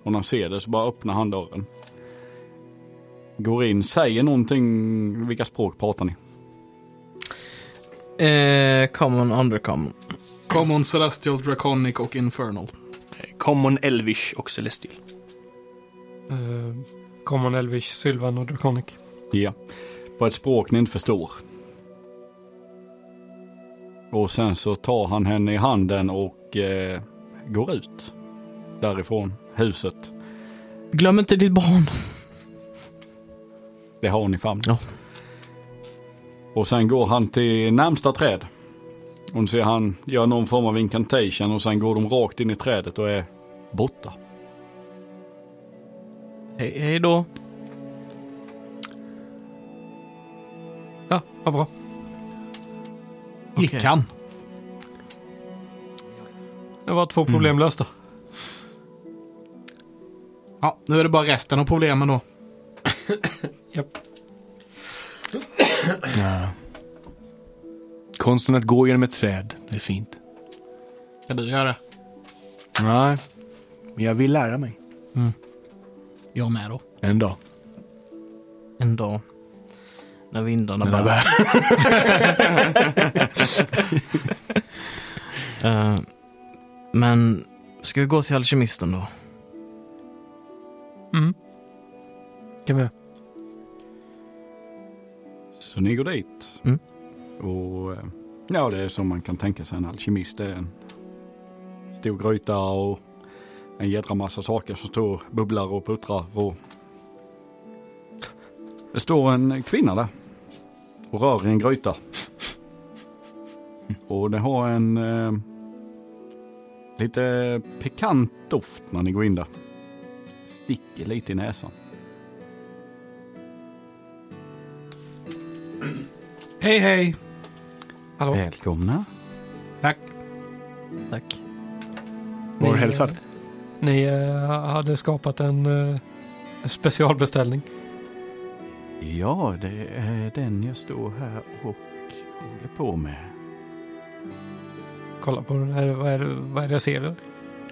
Och när han ser det så bara öppnar han dörren. Går in, säger någonting, vilka språk pratar ni? Eh, common, undercommon. Common, Celestial, Draconic och Infernal. Common, Elvish och Celestial. Uh, Common Elvish, Sylvan och Draconic. Ja. På ett språk ni inte förstår. Och sen så tar han henne i handen och eh, går ut. Därifrån huset. Glöm inte ditt barn. Det har hon i famn. Ja. Och sen går han till närmsta träd. Och ser han gör någon form av incantation och sen går de rakt in i trädet och är borta. Hej, hej då. Ja, vad bra. Gick Okej. han? Det var två problem lösta. Ja, nu är det bara resten av problemen då. Japp. Ja. Konsten att gå genom ett träd, det är fint. Ska du göra det? Nej, men jag vill lära mig. Jag med då. En dag. En dag. När vindarna När bär. Eh, men ska vi gå till alkemisten då? Mm. Kan vi? Så ni går dit. Mm. Och eh, ja, det är som man kan tänka sig en alkemist. Det är en stor gryta och en jädra massa saker som står och bubblar och puttrar. Och det står en kvinna där och rör i en gryta. Och det har en eh, lite pikant doft när ni går in där. Sticker lite i näsan. Hej hej! Hallå? Välkomna. Tack. Tack. Var du hälsad? Ni eh, hade skapat en eh, specialbeställning. Ja, det är den jag står här och håller på med. Kolla på den. Är, vad, är det, vad är det jag ser?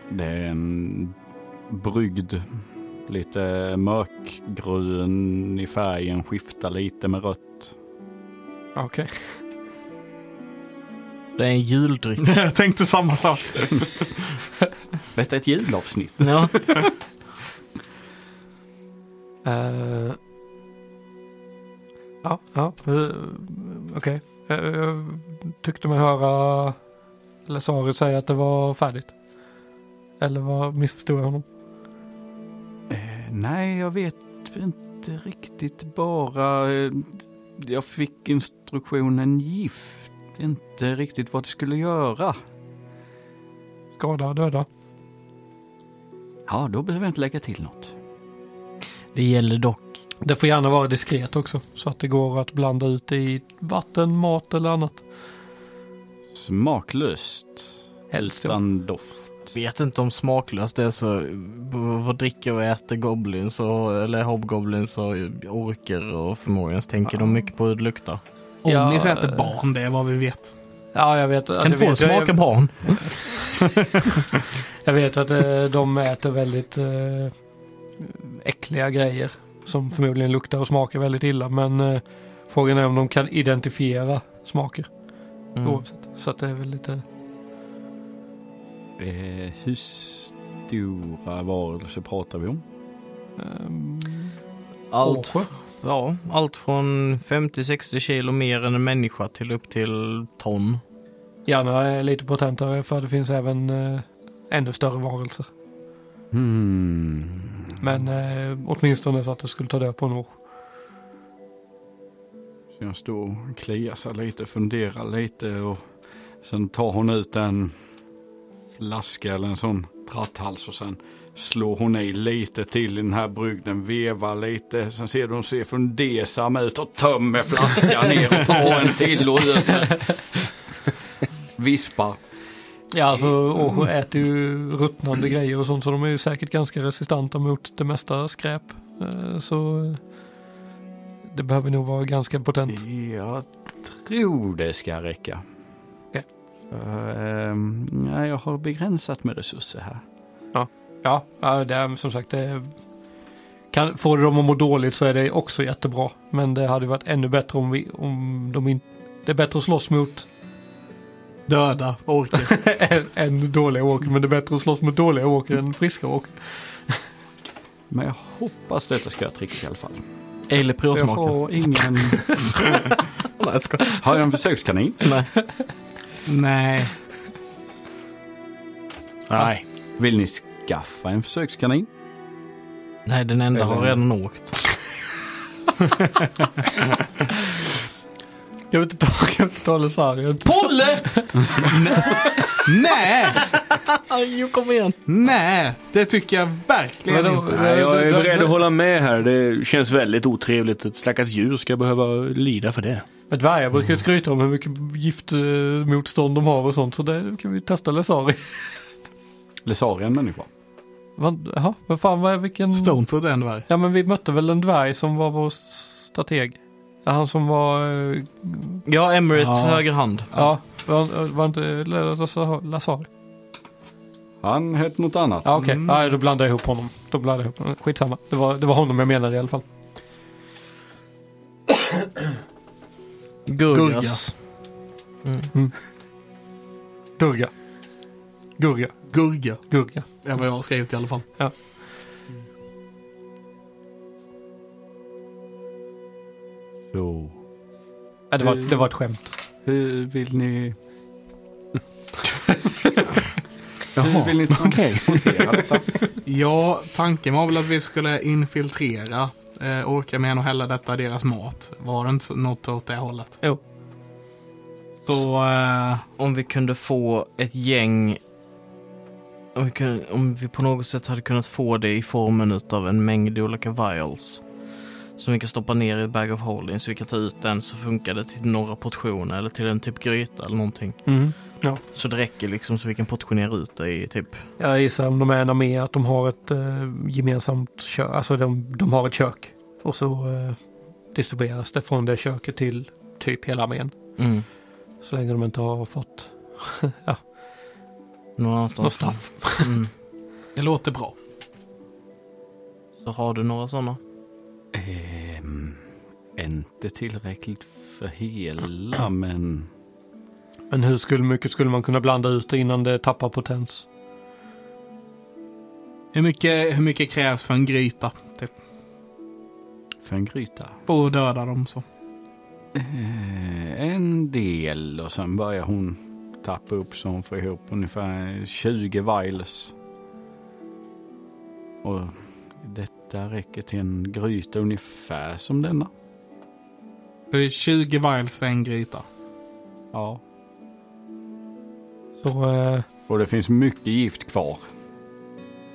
Det är en brygd, lite mörkgrön i färgen, skiftar lite med rött. Okej. Det är en juldryck. Jag tänkte samma sak. Detta är ett julavsnitt. ja. Eh, ja, ja. uh, Okej. Eh, Jag tyckte mig höra Lesari säga att det var färdigt. Eller vad missförstod jag honom? Eh, nej, jag vet inte riktigt bara. eh, Jag fick instruktionen inte riktigt vad det skulle göra. Skada, döda. Ja, då behöver jag inte lägga till något. Det gäller dock. Det får gärna vara diskret också. Så att det går att blanda ut i vatten, mat eller annat. Smaklöst. Helst ja. Utan doft. Vet inte om smaklöst det är så. Vad dricker och äter goblins och, eller hobgoblins och orker och förmodligen så tänker de mycket på hur det luktar. Omnis Ja, äter eh, barn, det är vad vi vet. Ja, jag vet. Kan du få vet, smaka jag, barn? jag vet att eh, de äter väldigt eh, äckliga grejer. Som förmodligen luktar och smakar väldigt illa. Men frågan är om de kan identifiera smaker. Mm. Oavsett. Så att det är väl lite... Eh, hur stora varelser pratar vi om? ehm, Allt, Åsjö. Ja, allt från 50-60 kilo mer än en människa till upp till ton. Gärna är lite potentare för det finns även eh, ännu större varelser. Hmm. Men eh, åtminstone så att det skulle ta död på en orch. Så jag står och kliar sig lite, funderar lite och sen tar hon ut en flaska eller en sån pratthals och sen slår hon i lite till i den här brygden, vevar lite. Sen ser du hon ser fundersam ut och tömmer flaskan ner och tar en till och öser. Vispar. Ja, alltså orcher äter ju ruttnande grejer och sånt så de är ju säkert ganska resistenta mot det mesta skräp. Eh, så eh, det behöver nog vara ganska potent. Jag tror det ska räcka. Okej. Så, ehm, ja, jag har begränsat med resurser här. Ja, ja det är som sagt det kan, Får de att må dåligt så är det också jättebra. Men det hade varit ännu bättre om vi, om de inte, det är bättre att slåss mot Döda orker. en, en dålig åker, men det är bättre att slåss mot dåliga åker än friska åker. Men jag hoppas detta ska ett trick i alla fall. Eller Så jag har ingen... Nej, jag. Har jag en försökskanin? Nej. Nej. Nej. Vill ni skaffa en försökskanin? Nej, den enda har Eller- redan åkt. Jag vet inte ta, jag vet inte ta Lesarion. Polle! Nej! Jo, kom igen. Nej! Det tycker jag verkligen då- inte. Nej, jag är beredd att hålla med här. Det känns väldigt otrevligt. Ett stackars djur ska behöva lida för det. Men dvärgar brukar ju skryta om hur mycket giftmotstånd de har och sånt, så det kan vi testa Lesari. Lesari en människa? Vad- Jaha, men fan vad är vilken... Stonefoot är en dvärg. Ja men vi mötte väl en dvärg som var vår strateg. Ja, Han som var... eh, Ja, Emirates Ja. höger hand. Ja, var, var inte Lazari? Han hette något annat. Ja okej, Mm. ja, då blandade jag ihop honom. Då blandade jag ihop honom. Skitsamma. Det var, det var honom jag menade i alla fall. Gurgas. Durga. Gurga. Gurga. Gurga. Det är vad jag har skrivit i alla fall. Så, Ja, det, var, det var ett skämt. hur vill ni... Jaha, Hur vill ni transportera detta? Ja, tanken var väl att vi skulle infiltrera eh, Orkamen och hälla detta i deras mat. Var det inte något åt det hållet? Jo. Så, eh, Om vi kunde få ett gäng... Om vi, kunde, om vi på något sätt hade kunnat få det i formen av en mängd olika vials. Som vi kan stoppa ner i bag of holding så vi kan ta ut den så funkar det till några portioner eller till en typ gryta eller någonting. Mm. Så det räcker liksom så vi kan portionera ut det i typ... Jag gissar om de är en armé att de har ett eh, gemensamt kök. Alltså de, de har ett kök. Och så eh, distribueras det från det köket till typ hela armén. Mm. Så länge de inte har fått Någon annanstans. något straff. Mm. det låter bra. Så har du några sådana? Ehm, inte tillräckligt för hela, men... Men hur skulle, mycket skulle man kunna blanda ut innan det tappar potens? Hur mycket, hur mycket krävs för en gryta? Typ. För en gryta? För att döda dem så. Eh, en del och sen börjar hon tappa upp så hon får ihop ungefär 20 vials. Och detta räcker till en gryta ungefär som denna. Så det är 20 vials för en gryta. Ja. Så eh, Och det finns mycket gift kvar.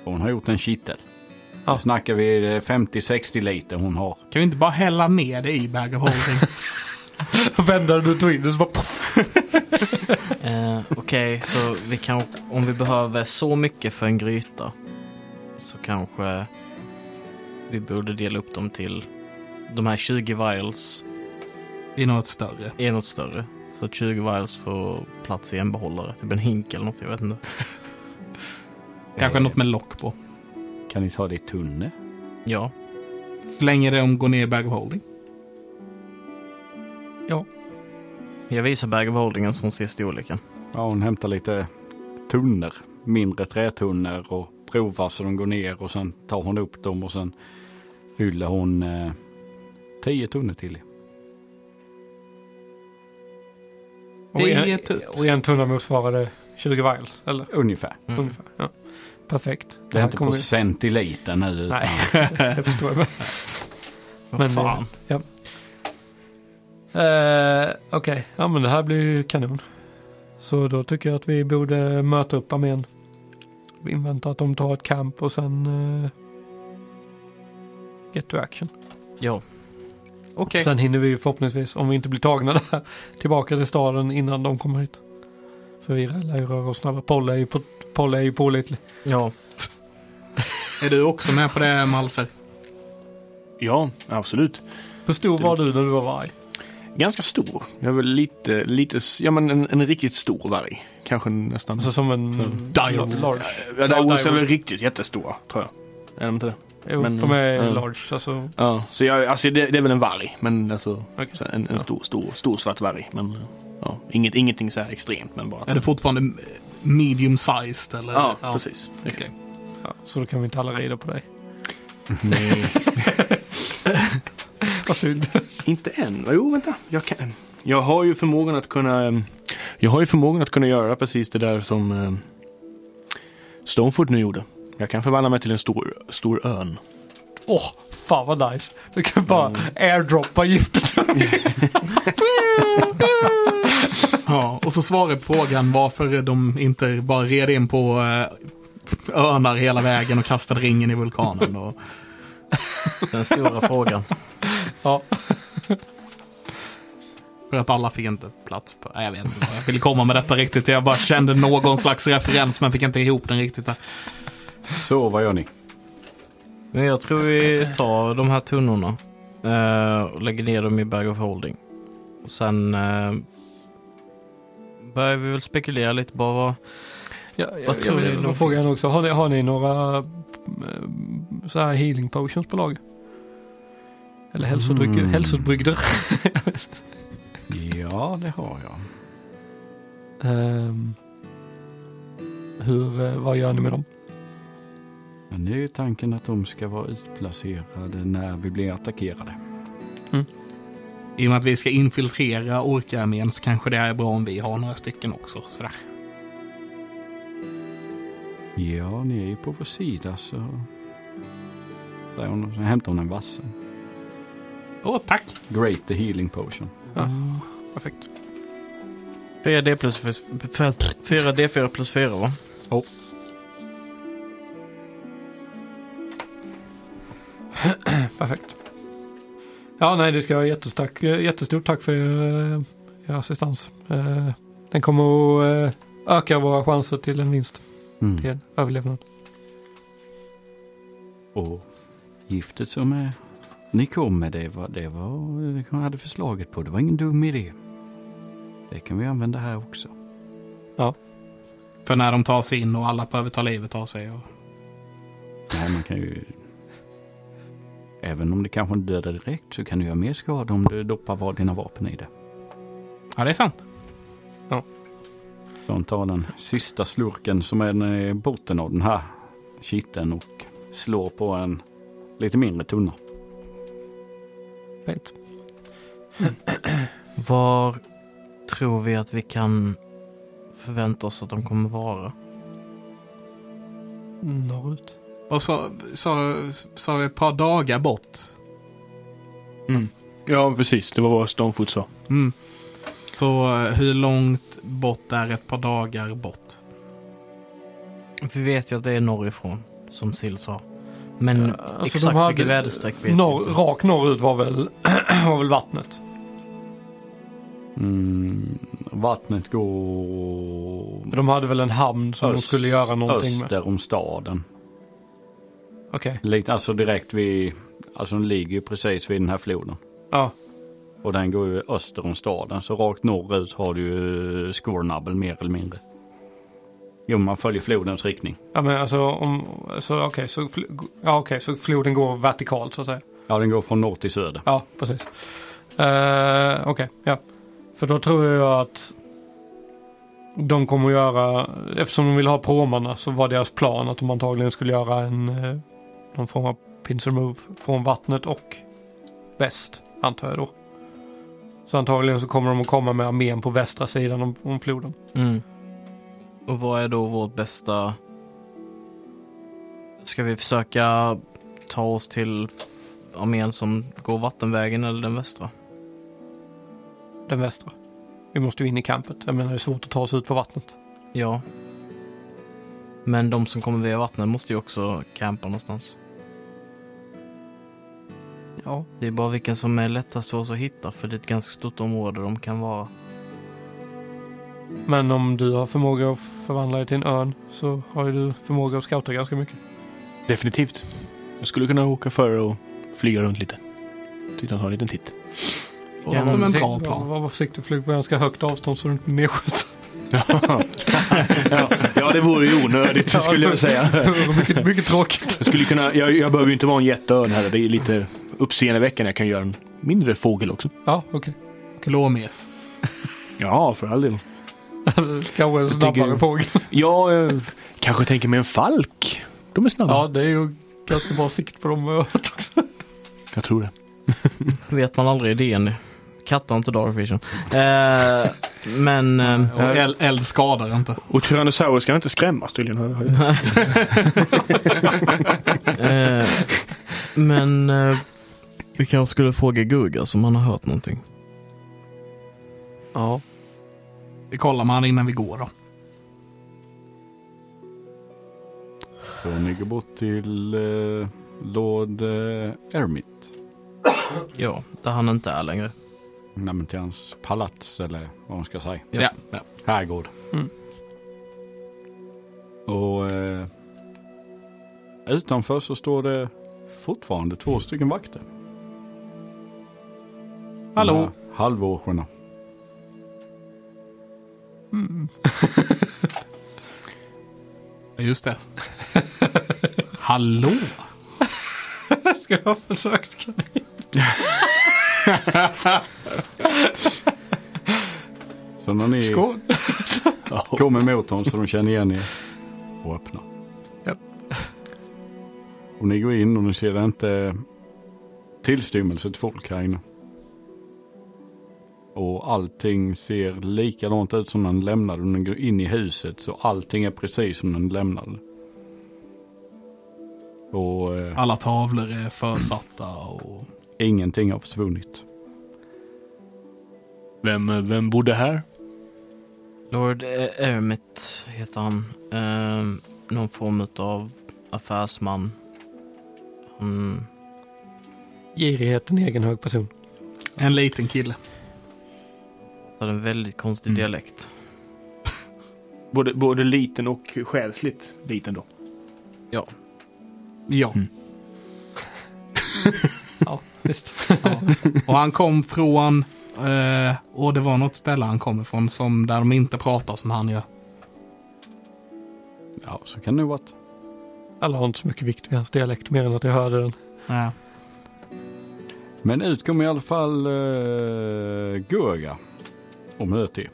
Och hon har gjort en kittel. Ja. Nu snackar vi eh, 50-60 liter hon har. Kan vi inte bara hälla ner det i bag of holding? vända du tog in det så bara poff. Eh, Okej, så vi kan, om vi behöver så mycket för en gryta så kanske vi borde dela upp dem till de här 20 vials I något större. är något större. Så att 20 vials får plats i en behållare, typ en hink eller något, jag vet inte. Kanske något med lock på. Kan ni ta det i tunne? Ja, Så länge de går ner i bag of holding. jag visar bag of holdingen som ser storleken. Ja, hon hämtar lite tunnor. Mindre trätunnor och provar så de går ner och sen tar hon upp dem och sen fyller hon eh, 10 tunnor till. Och en, Det är och en tunna motsvarade 20 vials, eller? Ungefär. Mm. Ungefär. Ja. Perfekt. Det är inte på centiliter nu. Utan Nej, det förstår jag. Men, fan. Ja. Eh, Okej, ja men det här blir ju kanon. Så då tycker jag att vi borde möta upp armén. Vi inväntar att de tar ett camp och sen uh, get to action. Ja, Okej. Sen hinner vi ju förhoppningsvis, om vi inte blir tagna där, tillbaka till staden innan de kommer hit. För vi lär ju röra oss snabbare. Polle är ju, på, Polle är ju pålitlig. ja. Är du också med på det Malser? Ja, absolut. Hur stor var du när du var varg? Ganska stor. Jag väl lite, lite, ja men en, en riktigt stor varg. Kanske nästan. Alltså som en... Dire large. ja, de är väl riktigt jättestora, tror jag. Är de inte det? Jo, Men- de är ja. large. Alltså, Ja, så jag, alltså det, det är väl en varg. Men alltså, så en, en Ja. stor, stor, stor svart varg. Men Ja, inget, ingenting så här extremt men bara... Är det fortfarande medium sized eller? Ja, precis. Okej. Ja, så då kan vi inte alla rida på dig. Nej, Vad synd. inte än. Jo, vänta. Jag, kan, jag har ju förmågan att kunna... ehm, Jag har ju förmågan att kunna göra precis det där som um, Stonefoot nu gjorde. Jag kan förvandla mig till en stor, stor örn. Åh, fan vad nice. Du kan bara airdroppa giftet. Ja, och så svarar på frågan varför de inte bara red in på eh, örnar hela vägen och kastade ringen i vulkanen. Och, Den stora frågan. ja. för att alla fick inte plats på... Nej, jag vet inte vad jag ville komma med detta riktigt. Jag bara kände någon slags referens men fick inte ihop den riktigt. Där. Så, vad gör ni? Men jag tror vi tar de här tunnorna eh, och lägger ner dem i bag of holding. Och sen eh, börjar vi väl spekulera lite på vad... Ja, jag, Vad tror jag, ni då frågar jag också, har ni, har ni några eh, så här healing potions på lager? Eller hälsodrycker, Mm. hälsobrygder? Ja, det har jag. Ehm, hur, eh, vad gör ni med dem? Men det är tanken att de ska vara utplacerade när vi blir attackerade. I och med att vi ska infiltrera orkarmén så kanske det är bra om vi har några stycken också. Sådär. Ja, ni är ju på vår sida så... Där hon, så hämtar hon en vassen. Åh, tack! Great the healing potion. Perfekt. 4D plus 4D4 plus 4 va? Perfekt. Ja, nej, det ska vara jättestark, eh, jättestort tack för er, eh, er assistans. Eh, Den kommer att öka våra chanser till en vinst, Mm. till en överlevnad. Och giftet som är, ni kom med, det var, det var, jag hade förslaget på. Det var ingen dum idé. Det kan vi använda här också. För när de tar sig in och alla behöver ta livet av sig. Och... Nej, man kan ju... Även om det kanske inte dödar direkt så kan du göra mer skada om du doppar var dina vapen i det. Ja, det är sant. Så han tar den sista slurken som är i botten av den här kitteln och slår på en lite mindre tunna. Fint. Var tror vi att vi kan förvänta oss att de kommer vara? Norrut. Och så sa vi ett par dagar bort. Mm. Ja, precis. Det var vad Stonefoot sa. Mm. Så eh, hur långt bort är ett par dagar bort? Vi vet ju att det är norrifrån, som Sill sa. Men Ja, alltså de exakt hade- vilket väderstreck vet Norr, rakt norrut var väl, var väl vattnet. Mm, vattnet går de hade väl en hamn som de Öst- skulle göra någonting med. öster om staden. Okej. Lite, alltså direkt vid, alltså den ligger ju precis vid den här floden. Ja. Och den går ju öster om staden. Så rakt norrut har du ju Scornabel mer eller mindre. Jo, man följer flodens riktning. Ja men alltså om, så okej så, fl- ja, okej, så floden går vertikalt så att säga. Ja, den går från norr till söder. Ja, precis. Uh, okej, ja. För då tror jag att de kommer att göra, eftersom de vill ha promarna så var deras plan att de antagligen skulle göra en eh, någon form av pincer move från vattnet och väst, antar jag då. Så antagligen så kommer de att komma med armén på västra sidan om, om floden. Mm. Och vad är då vårt bästa... Ska vi försöka ta oss till armén som går vattenvägen eller den västra? Den västra. Vi måste ju in i campet. Jag menar det är svårt att ta sig ut på vattnet. Ja. Men de som kommer via vattnet måste ju också campa någonstans. Ja. Det är bara vilken som är lättast för oss att hitta för det är ett ganska stort område de kan vara. Men om du har förmåga att förvandla dig till en örn så har ju du förmåga att scouta ganska mycket. Definitivt. Jag skulle kunna åka före och flyga runt lite. Tyckte han har en liten titt. Låter som en bra Var, plan. var försiktig, flyg på ganska högt avstånd så du inte blir nedskjuten. ja, ja, det vore ju onödigt skulle jag säga. Var mycket, mycket tråkigt. Jag, skulle kunna, jag, jag behöver ju inte vara en jätteörn här. Det är lite uppseendeväckande. Jag kan göra en mindre fågel också. Ja, okej. Glåmes. Ja, för all del. Kanske en snabbare tänker- fågel. Jag eh, kanske tänker mig en falk. De är snabba. Ja, det är ju ganska bra sikt på dem. också. Jag tror det. Vet man aldrig i DN. Katter har inte dark vision. Eh, men... Eh, Och eld, eld skadar inte. Och Tyrannosaurus kan inte skrämmas tydligen. eh, men eh, vi kanske skulle fråga Gugga som han har hört någonting. Ja. Vi kollar med han innan vi går då. Så ni går bort till eh, Lord eh, Ermit. Ja, där han inte är längre. Nej men till hans palats eller vad man ska säga. Ja. ja. Herrgård. Mm. Och eh, utanför så står det fortfarande två stycken vakter. Hallå? De här Halvårsarna. Ja, Just det. Hallå? Ska jag ha försökt? Så när ni Skål! kommer mot honom så de känner igen er och öppnar. Ja. Och ni går in och ni ser inte tillstymmelse till folk här inne. Och allting ser likadant ut som när ni lämnade. När går in i huset så allting är precis som när ni lämnade. Och eh, Alla tavlor är försatta och... ingenting har försvunnit. Vem, eh, vem bodde här? Lord eh, Ermit heter han. Eh, någon form av affärsman. Han, Girighet, en egen hög person. En liten kille. Hade en väldigt konstig Mm. dialekt. Både, både liten och själsligt liten då. Ja. Ja. Mm. Ja, visst. ja. Och han kom från... Eh, och det var något ställe han kom ifrån som där de inte pratar som han gör. Ja, så kan det nog varit. Alla har inte så mycket vikt vid hans dialekt mer än att jag hörde den. Ja. Men ut kommer i alla fall uh, Gurga och möter er.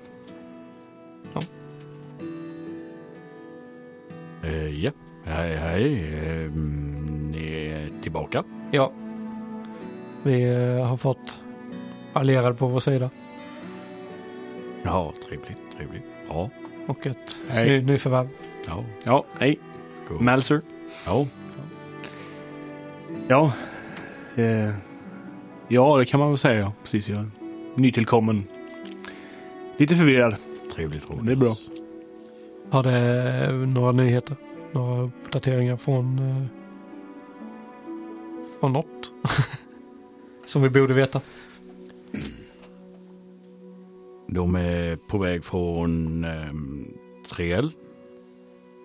Ja. Eh, ja, hej hej. Eh, ni är tillbaka. Ja. Vi eh, har fått allierade på vår sida. Ja, trevligt, trevligt. Ja, Och ett Hej. ny, nyförvärv. ja, Ja, hej. god. Malser. Ja, Ja. Eh, ja, det kan man väl säga. ja. Precis, är nytillkommen. Lite förvirrad. trevligt roligt. Det är bra. Har det några nyheter? Några uppdateringar från, eh, från något? Som vi borde veta. De är på väg från um, Triel.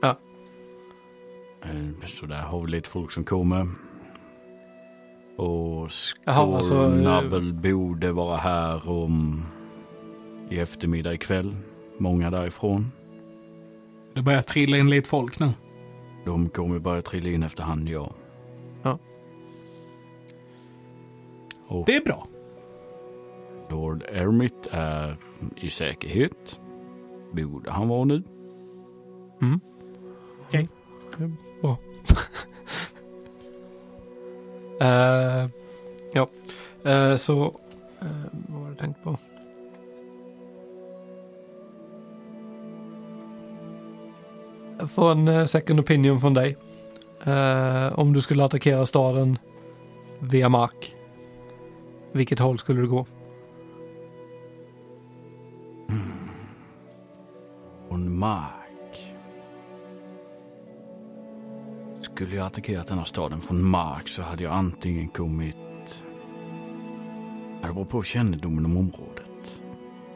Ja. Eh, så där har vi lite folk som kommer. Och Jaha, alltså, eh, borde vara här om i eftermiddag ikväll. Många därifrån. Det börjar trilla in lite folk nu. De kommer börja trilla in efterhand, ja. Ja. Och Det är bra. Lord Ermit är i säkerhet. Borde han vara nu. Mm. Okej. Bra. Eh, ja, Eh, så eh, vad var det jag tänkt på? Få får en eh, second opinion från dig. Uh, om du skulle attackera staden via mark. Vilket håll skulle du gå? Hmm. Från mark. Skulle jag attackerat denna staden från mark så hade jag antingen kommit... Det beror på kännedomen om området.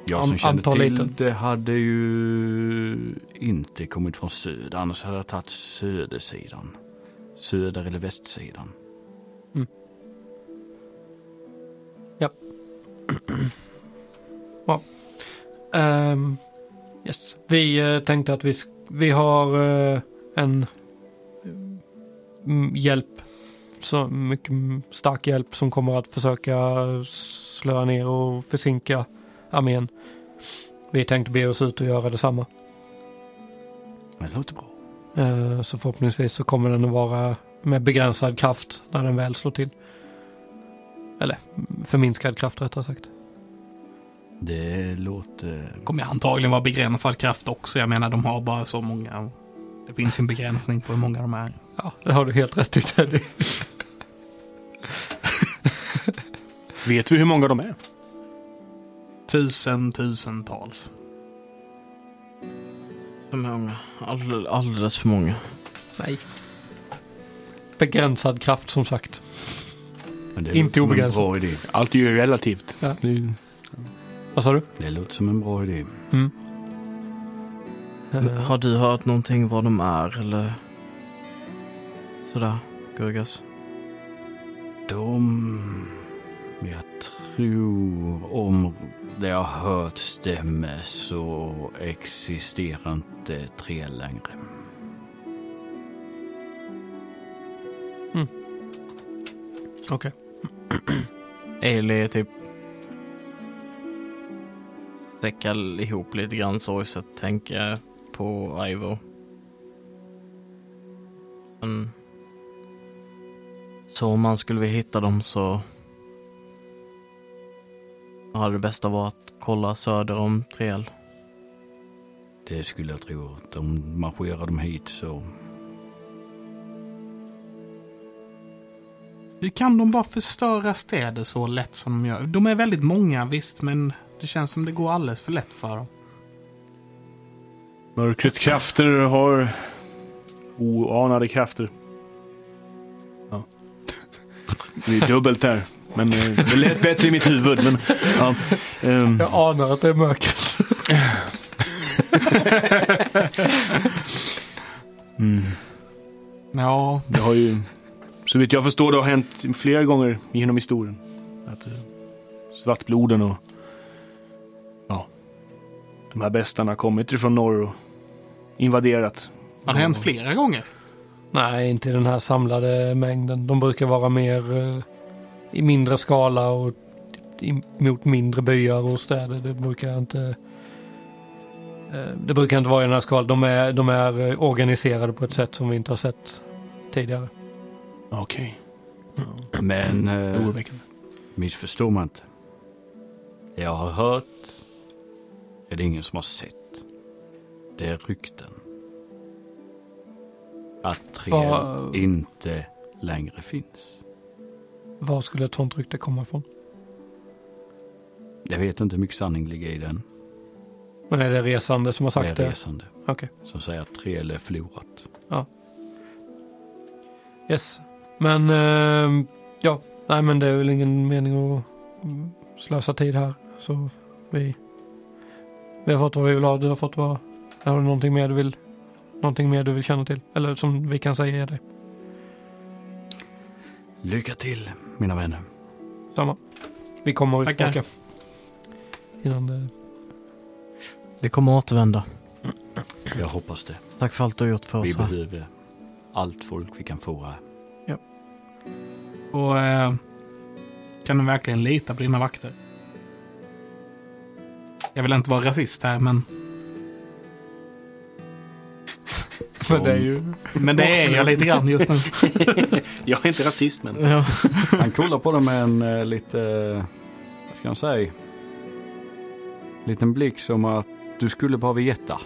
Jag som An- kände till det hade ju inte kommit från söder. Annars hade jag tagit södersidan. Söder eller västsidan. Ehm, yes. Vi eh, tänkte att vi, vi har eh, en mm, hjälp, så mycket mm, stark hjälp som kommer att försöka slöa ner och försinka armén. vi tänkte be oss ut och göra detsamma. Det låter bra. Eh, Så förhoppningsvis så kommer den att vara med begränsad kraft när den väl slår till. Eller förminskad kraft rättare sagt. Det låter... kommer antagligen vara begränsad kraft också. Jag menar, de har bara så många. Det finns ju en begränsning på hur många de är. Ja, det har du helt rätt i Teddy. Vet vi hur många de är? Tusen, tusentals. För många. All, alldeles för många. Nej. Begränsad kraft som sagt. Men det Inte bra idé. Allt är ju relativt. Ja. Det Vad sa du? Det låter som en bra idé. Mm. Men Eh, Har du hört någonting vad de är eller sådär, Gurgas? De... Jag tror om det jag har hört stämmer så existerar inte tre längre. Okej. Eli typ säckar ihop lite grann sorgset, tänker på Ivo. Sen, så om man skulle vilja hitta dem så hade det bästa varit att kolla söder om Triel. Det skulle jag tro. Att om marscherar de hit så... Hur kan de bara förstöra städer så lätt som de gör? De är väldigt många visst, men det känns som det går alldeles för lätt för dem. Mörkrets krafter har oanade krafter. Ja. Det är dubbelt där. Men eh, det lät bättre i mitt huvud. Men, ja, ehm, Jag anar att det är mörkret. mm. Ja, Det har ju, så vitt jag förstår, det har hänt flera gånger genom historien. Att eh, svartbloden och ja, de här bestarna har kommit ifrån norr och invaderat. har det hänt flera gånger? Nej, inte i den här samlade mängden. De brukar vara mer eh, i mindre skala och i, mot mindre byar och städer. Det brukar inte eh, det brukar inte vara i den här skalan. De är, de är eh, organiserade på ett sätt som vi inte har sett tidigare. Okej, Men eh, oroväckande. missförstå mig inte. Jag har hört är det ingen som har sett. Det är rykten. Att Vad- inte längre finns. Var skulle ett sånt rykte komma ifrån? Jag vet inte hur mycket sanning ligger i den. Men är det resande som har Det är sagt det? resande Okej. som säger att Triel är förlorat. Yes. Men eh, ja, nej men det är väl ingen mening att slösa tid här. Så vi, vi har fått vad vi vill ha. Du har fått vad, har du någonting mer du vill, någonting mer du vill känna till? Eller som vi kan säga dig. Lycka till mina vänner. Samma. Vi kommer Tackar. tillbaka. Innan det, Vi kommer återvända. Jag hoppas det. Tack för allt du har gjort för Vi oss här. behöver allt folk vi kan få här. Och eh, kan du verkligen lita på dina vakter? Jag vill inte vara rasist här, men, men det är ju, men det är jag lite grann just nu. Jag är inte rasist men. Ja. Han kollar på det med en eh, lite, eh, vad ska man säga, liten blick som att du skulle bara veta.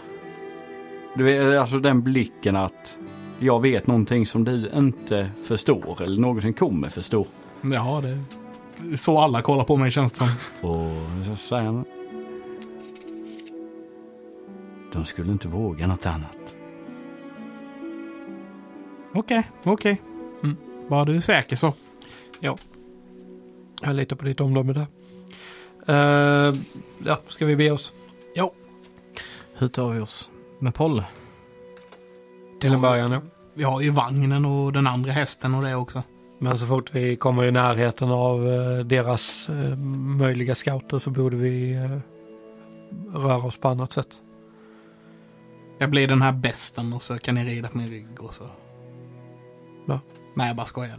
Du vet, alltså den blicken att jag vet någonting som du inte förstår eller någonsin kommer förstå. Ja, det är så alla kollar på mig känns det som. Och så säger han. De skulle inte våga något annat. Okej, okej. Mm. Bara du är säker så. jag litar på ditt omdöme där. Eh, ja, ska vi be oss? Hur tar vi oss med Polle? Till en början ja. Vi har ju vagnen och den andra hästen och det också. Men så fort vi kommer i närheten av eh, deras eh, möjliga scouter så borde vi röra oss på annat sätt. Jag blir den här besten och så kan ni rida på min rygg och så. Va? Nej, jag bara skojar.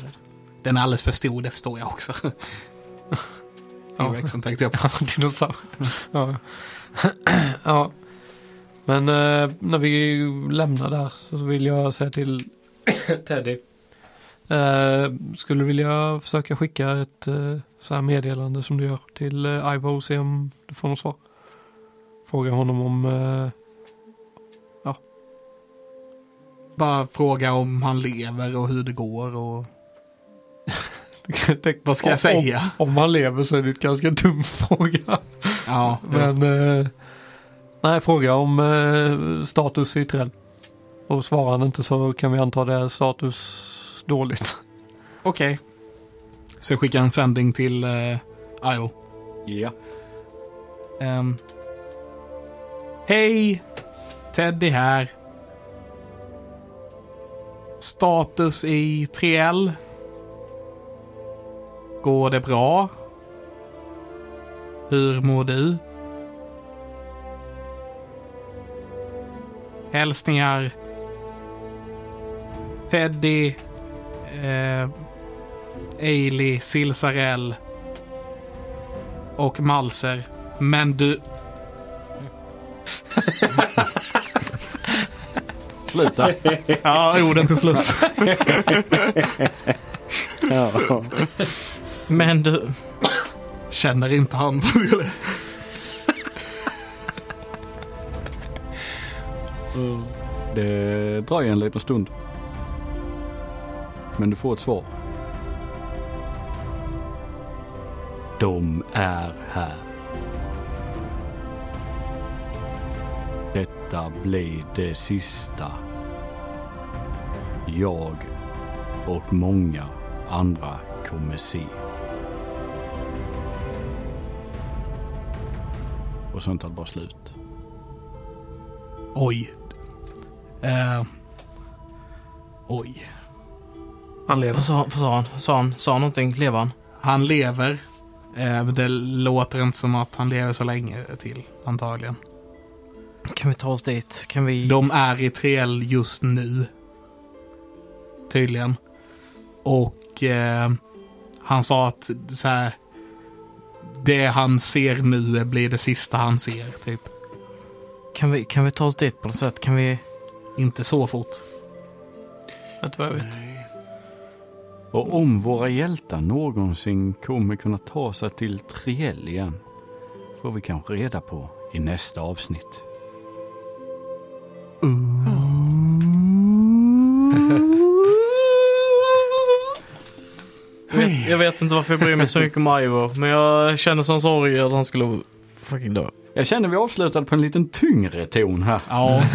Den är alldeles för stor, det förstår jag också. T-rexen tänkte jag på. Ja, dinosaurier. ja. ja. Men eh, när vi lämnar där så vill jag säga till Teddy. Eh, skulle du vilja försöka skicka ett eh, så här meddelande som du gör till eh, Ivo och se om du får något svar? Fråga honom om Bara fråga om han lever och hur det går och det, vad ska jag säga? Om, om han lever så är det ett ganska dum fråga. Ja, Men eh, nej, fråga om eh, status i Trell. Och svarar han inte så kan vi anta det är status dåligt. okej. Så jag skickar en sändning till uh, Io. Ja. Ehm. Hej! Teddy här. Status i 3L. Går det bra? Hur mår du? Hälsningar. Teddy. Eh, Ailey, Silsarell. Och Malser. Men du... Sluta. Ja, orden tog slut. Ja. Men du, Känner inte han. Det dröjer en liten stund. Men du får ett svar. De är här. Detta blir det sista jag och många andra kommer se. Och sen tar det bara slut. Oj. Eh. Oj. Han lever. vad sa, sa han? Sa han, sa han någonting? Lever han? Han lever. Eh, det låter inte som att han lever så länge till, antagligen. Kan vi ta oss dit? Kan vi... De är i 3L just nu. Tydligen. Och eh, han sa att så här. Det han ser nu blir det sista han ser, typ. Kan vi, kan vi ta oss dit på något sätt? Kan vi... Inte så fort. Du vad jag vet? Och om våra hjältar någonsin kommer kunna ta sig till Triell igen får vi kanske reda på i nästa avsnitt. Jag vet, jag vet inte varför jag bryr mig så mycket om Ivo, men jag känner sån sorg att han skulle fucking dö. Jag känner vi avslutade på en liten tyngre ton här. Ja,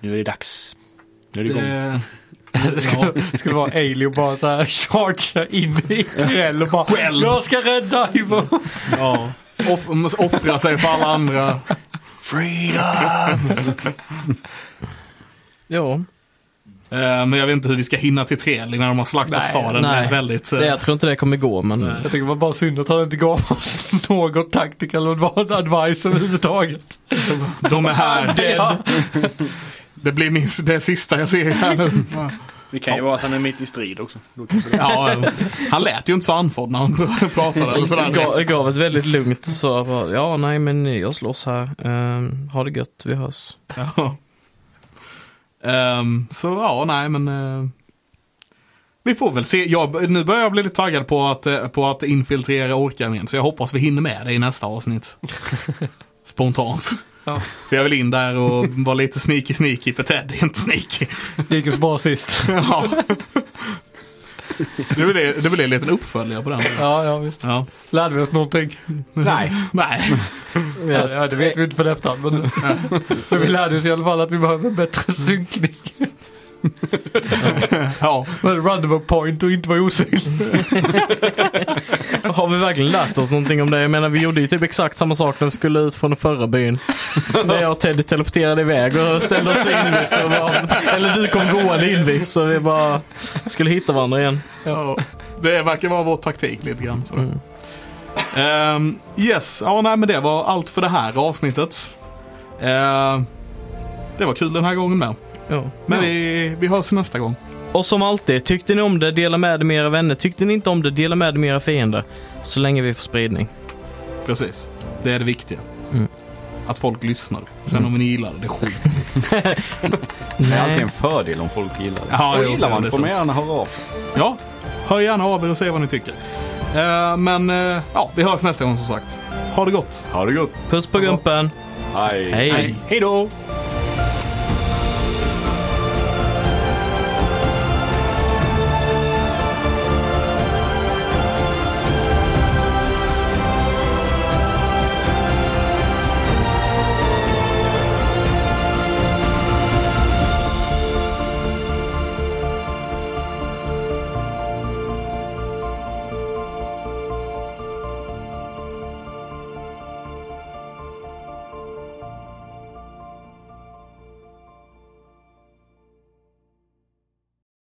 Nu är det dags. Nu är det igång. det, Det skulle, vara Ailey och bara så här chargea in i Trell och bara Själv. Jag ska rädda Ivo. ja. Off, måste offra sig för alla andra. Freedom! Ja, Eh, men jag vet inte hur vi ska hinna till 3L innan de har slaktat Nej. Det nej. är väldigt... eh, det, jag tror inte det kommer gå, men... Jag tycker det var bara synd att han inte gav oss något tactical advice överhuvudtaget. De är här. Ja. Det blir min, det sista jag ser här nu. Det kan ju vara att han är mitt i strid också. Ja, han lät ju inte så andfådd när han pratade. Eller sådär. Gav, jag gav ett väldigt lugnt så bara, ja nej men jag slåss här. Ehm, ha det gött, vi hörs. Ja. Ehm, så ja, nej men. eh, vi får väl se. Jag, nu börjar jag bli lite taggad på att, eh, på att infiltrera orkarmén. Så jag hoppas vi hinner med det i nästa avsnitt. Spontant. Ja. Jag vill in där och vara lite sneaky sneaky för Ted är inte sneaky. Det gick ju så bra sist. Ja. Det blir, det blir en liten uppföljare på den. Ja, ja visst. Ja. Lärde vi oss någonting? Nej. Nej. Ja, ja, det vet vi inte för efterhand. Men, men vi lärde oss i alla fall att vi behöver bättre synkning. Ja. The point och inte vara osynlig. Har vi verkligen lärt oss någonting om det? Jag menar vi gjorde ju typ exakt samma sak när vi skulle ut från den förra byn. när jag och Teddy teleporterade iväg och ställde oss invis. Och bara, eller du kom gående invis så vi bara skulle hitta varandra igen. Ja, det verkar vara vår taktik lite grann. Så. Ehm, yes, ja nej men det var allt för det här avsnittet. Ehm, det var kul den här gången med. Ja. Men vi, vi hörs nästa gång. Och som alltid, tyckte ni om det, dela med det med era vänner. Tyckte ni inte om det, dela med det med era fiender. Så länge vi får spridning. Precis. Det är det viktiga. Mm. Att folk lyssnar. Sen om ni gillar det, det är skit. Det är alltid en fördel om folk gillar det. Ja, och jo, gillar man det får man gärna höra av. Ja, hör gärna av er och säg vad ni tycker. Eh, men eh, ja, vi hörs nästa gång som sagt. Ha det gott! Ha det gott. Puss på gumpen. Hej. Hej. Hej då!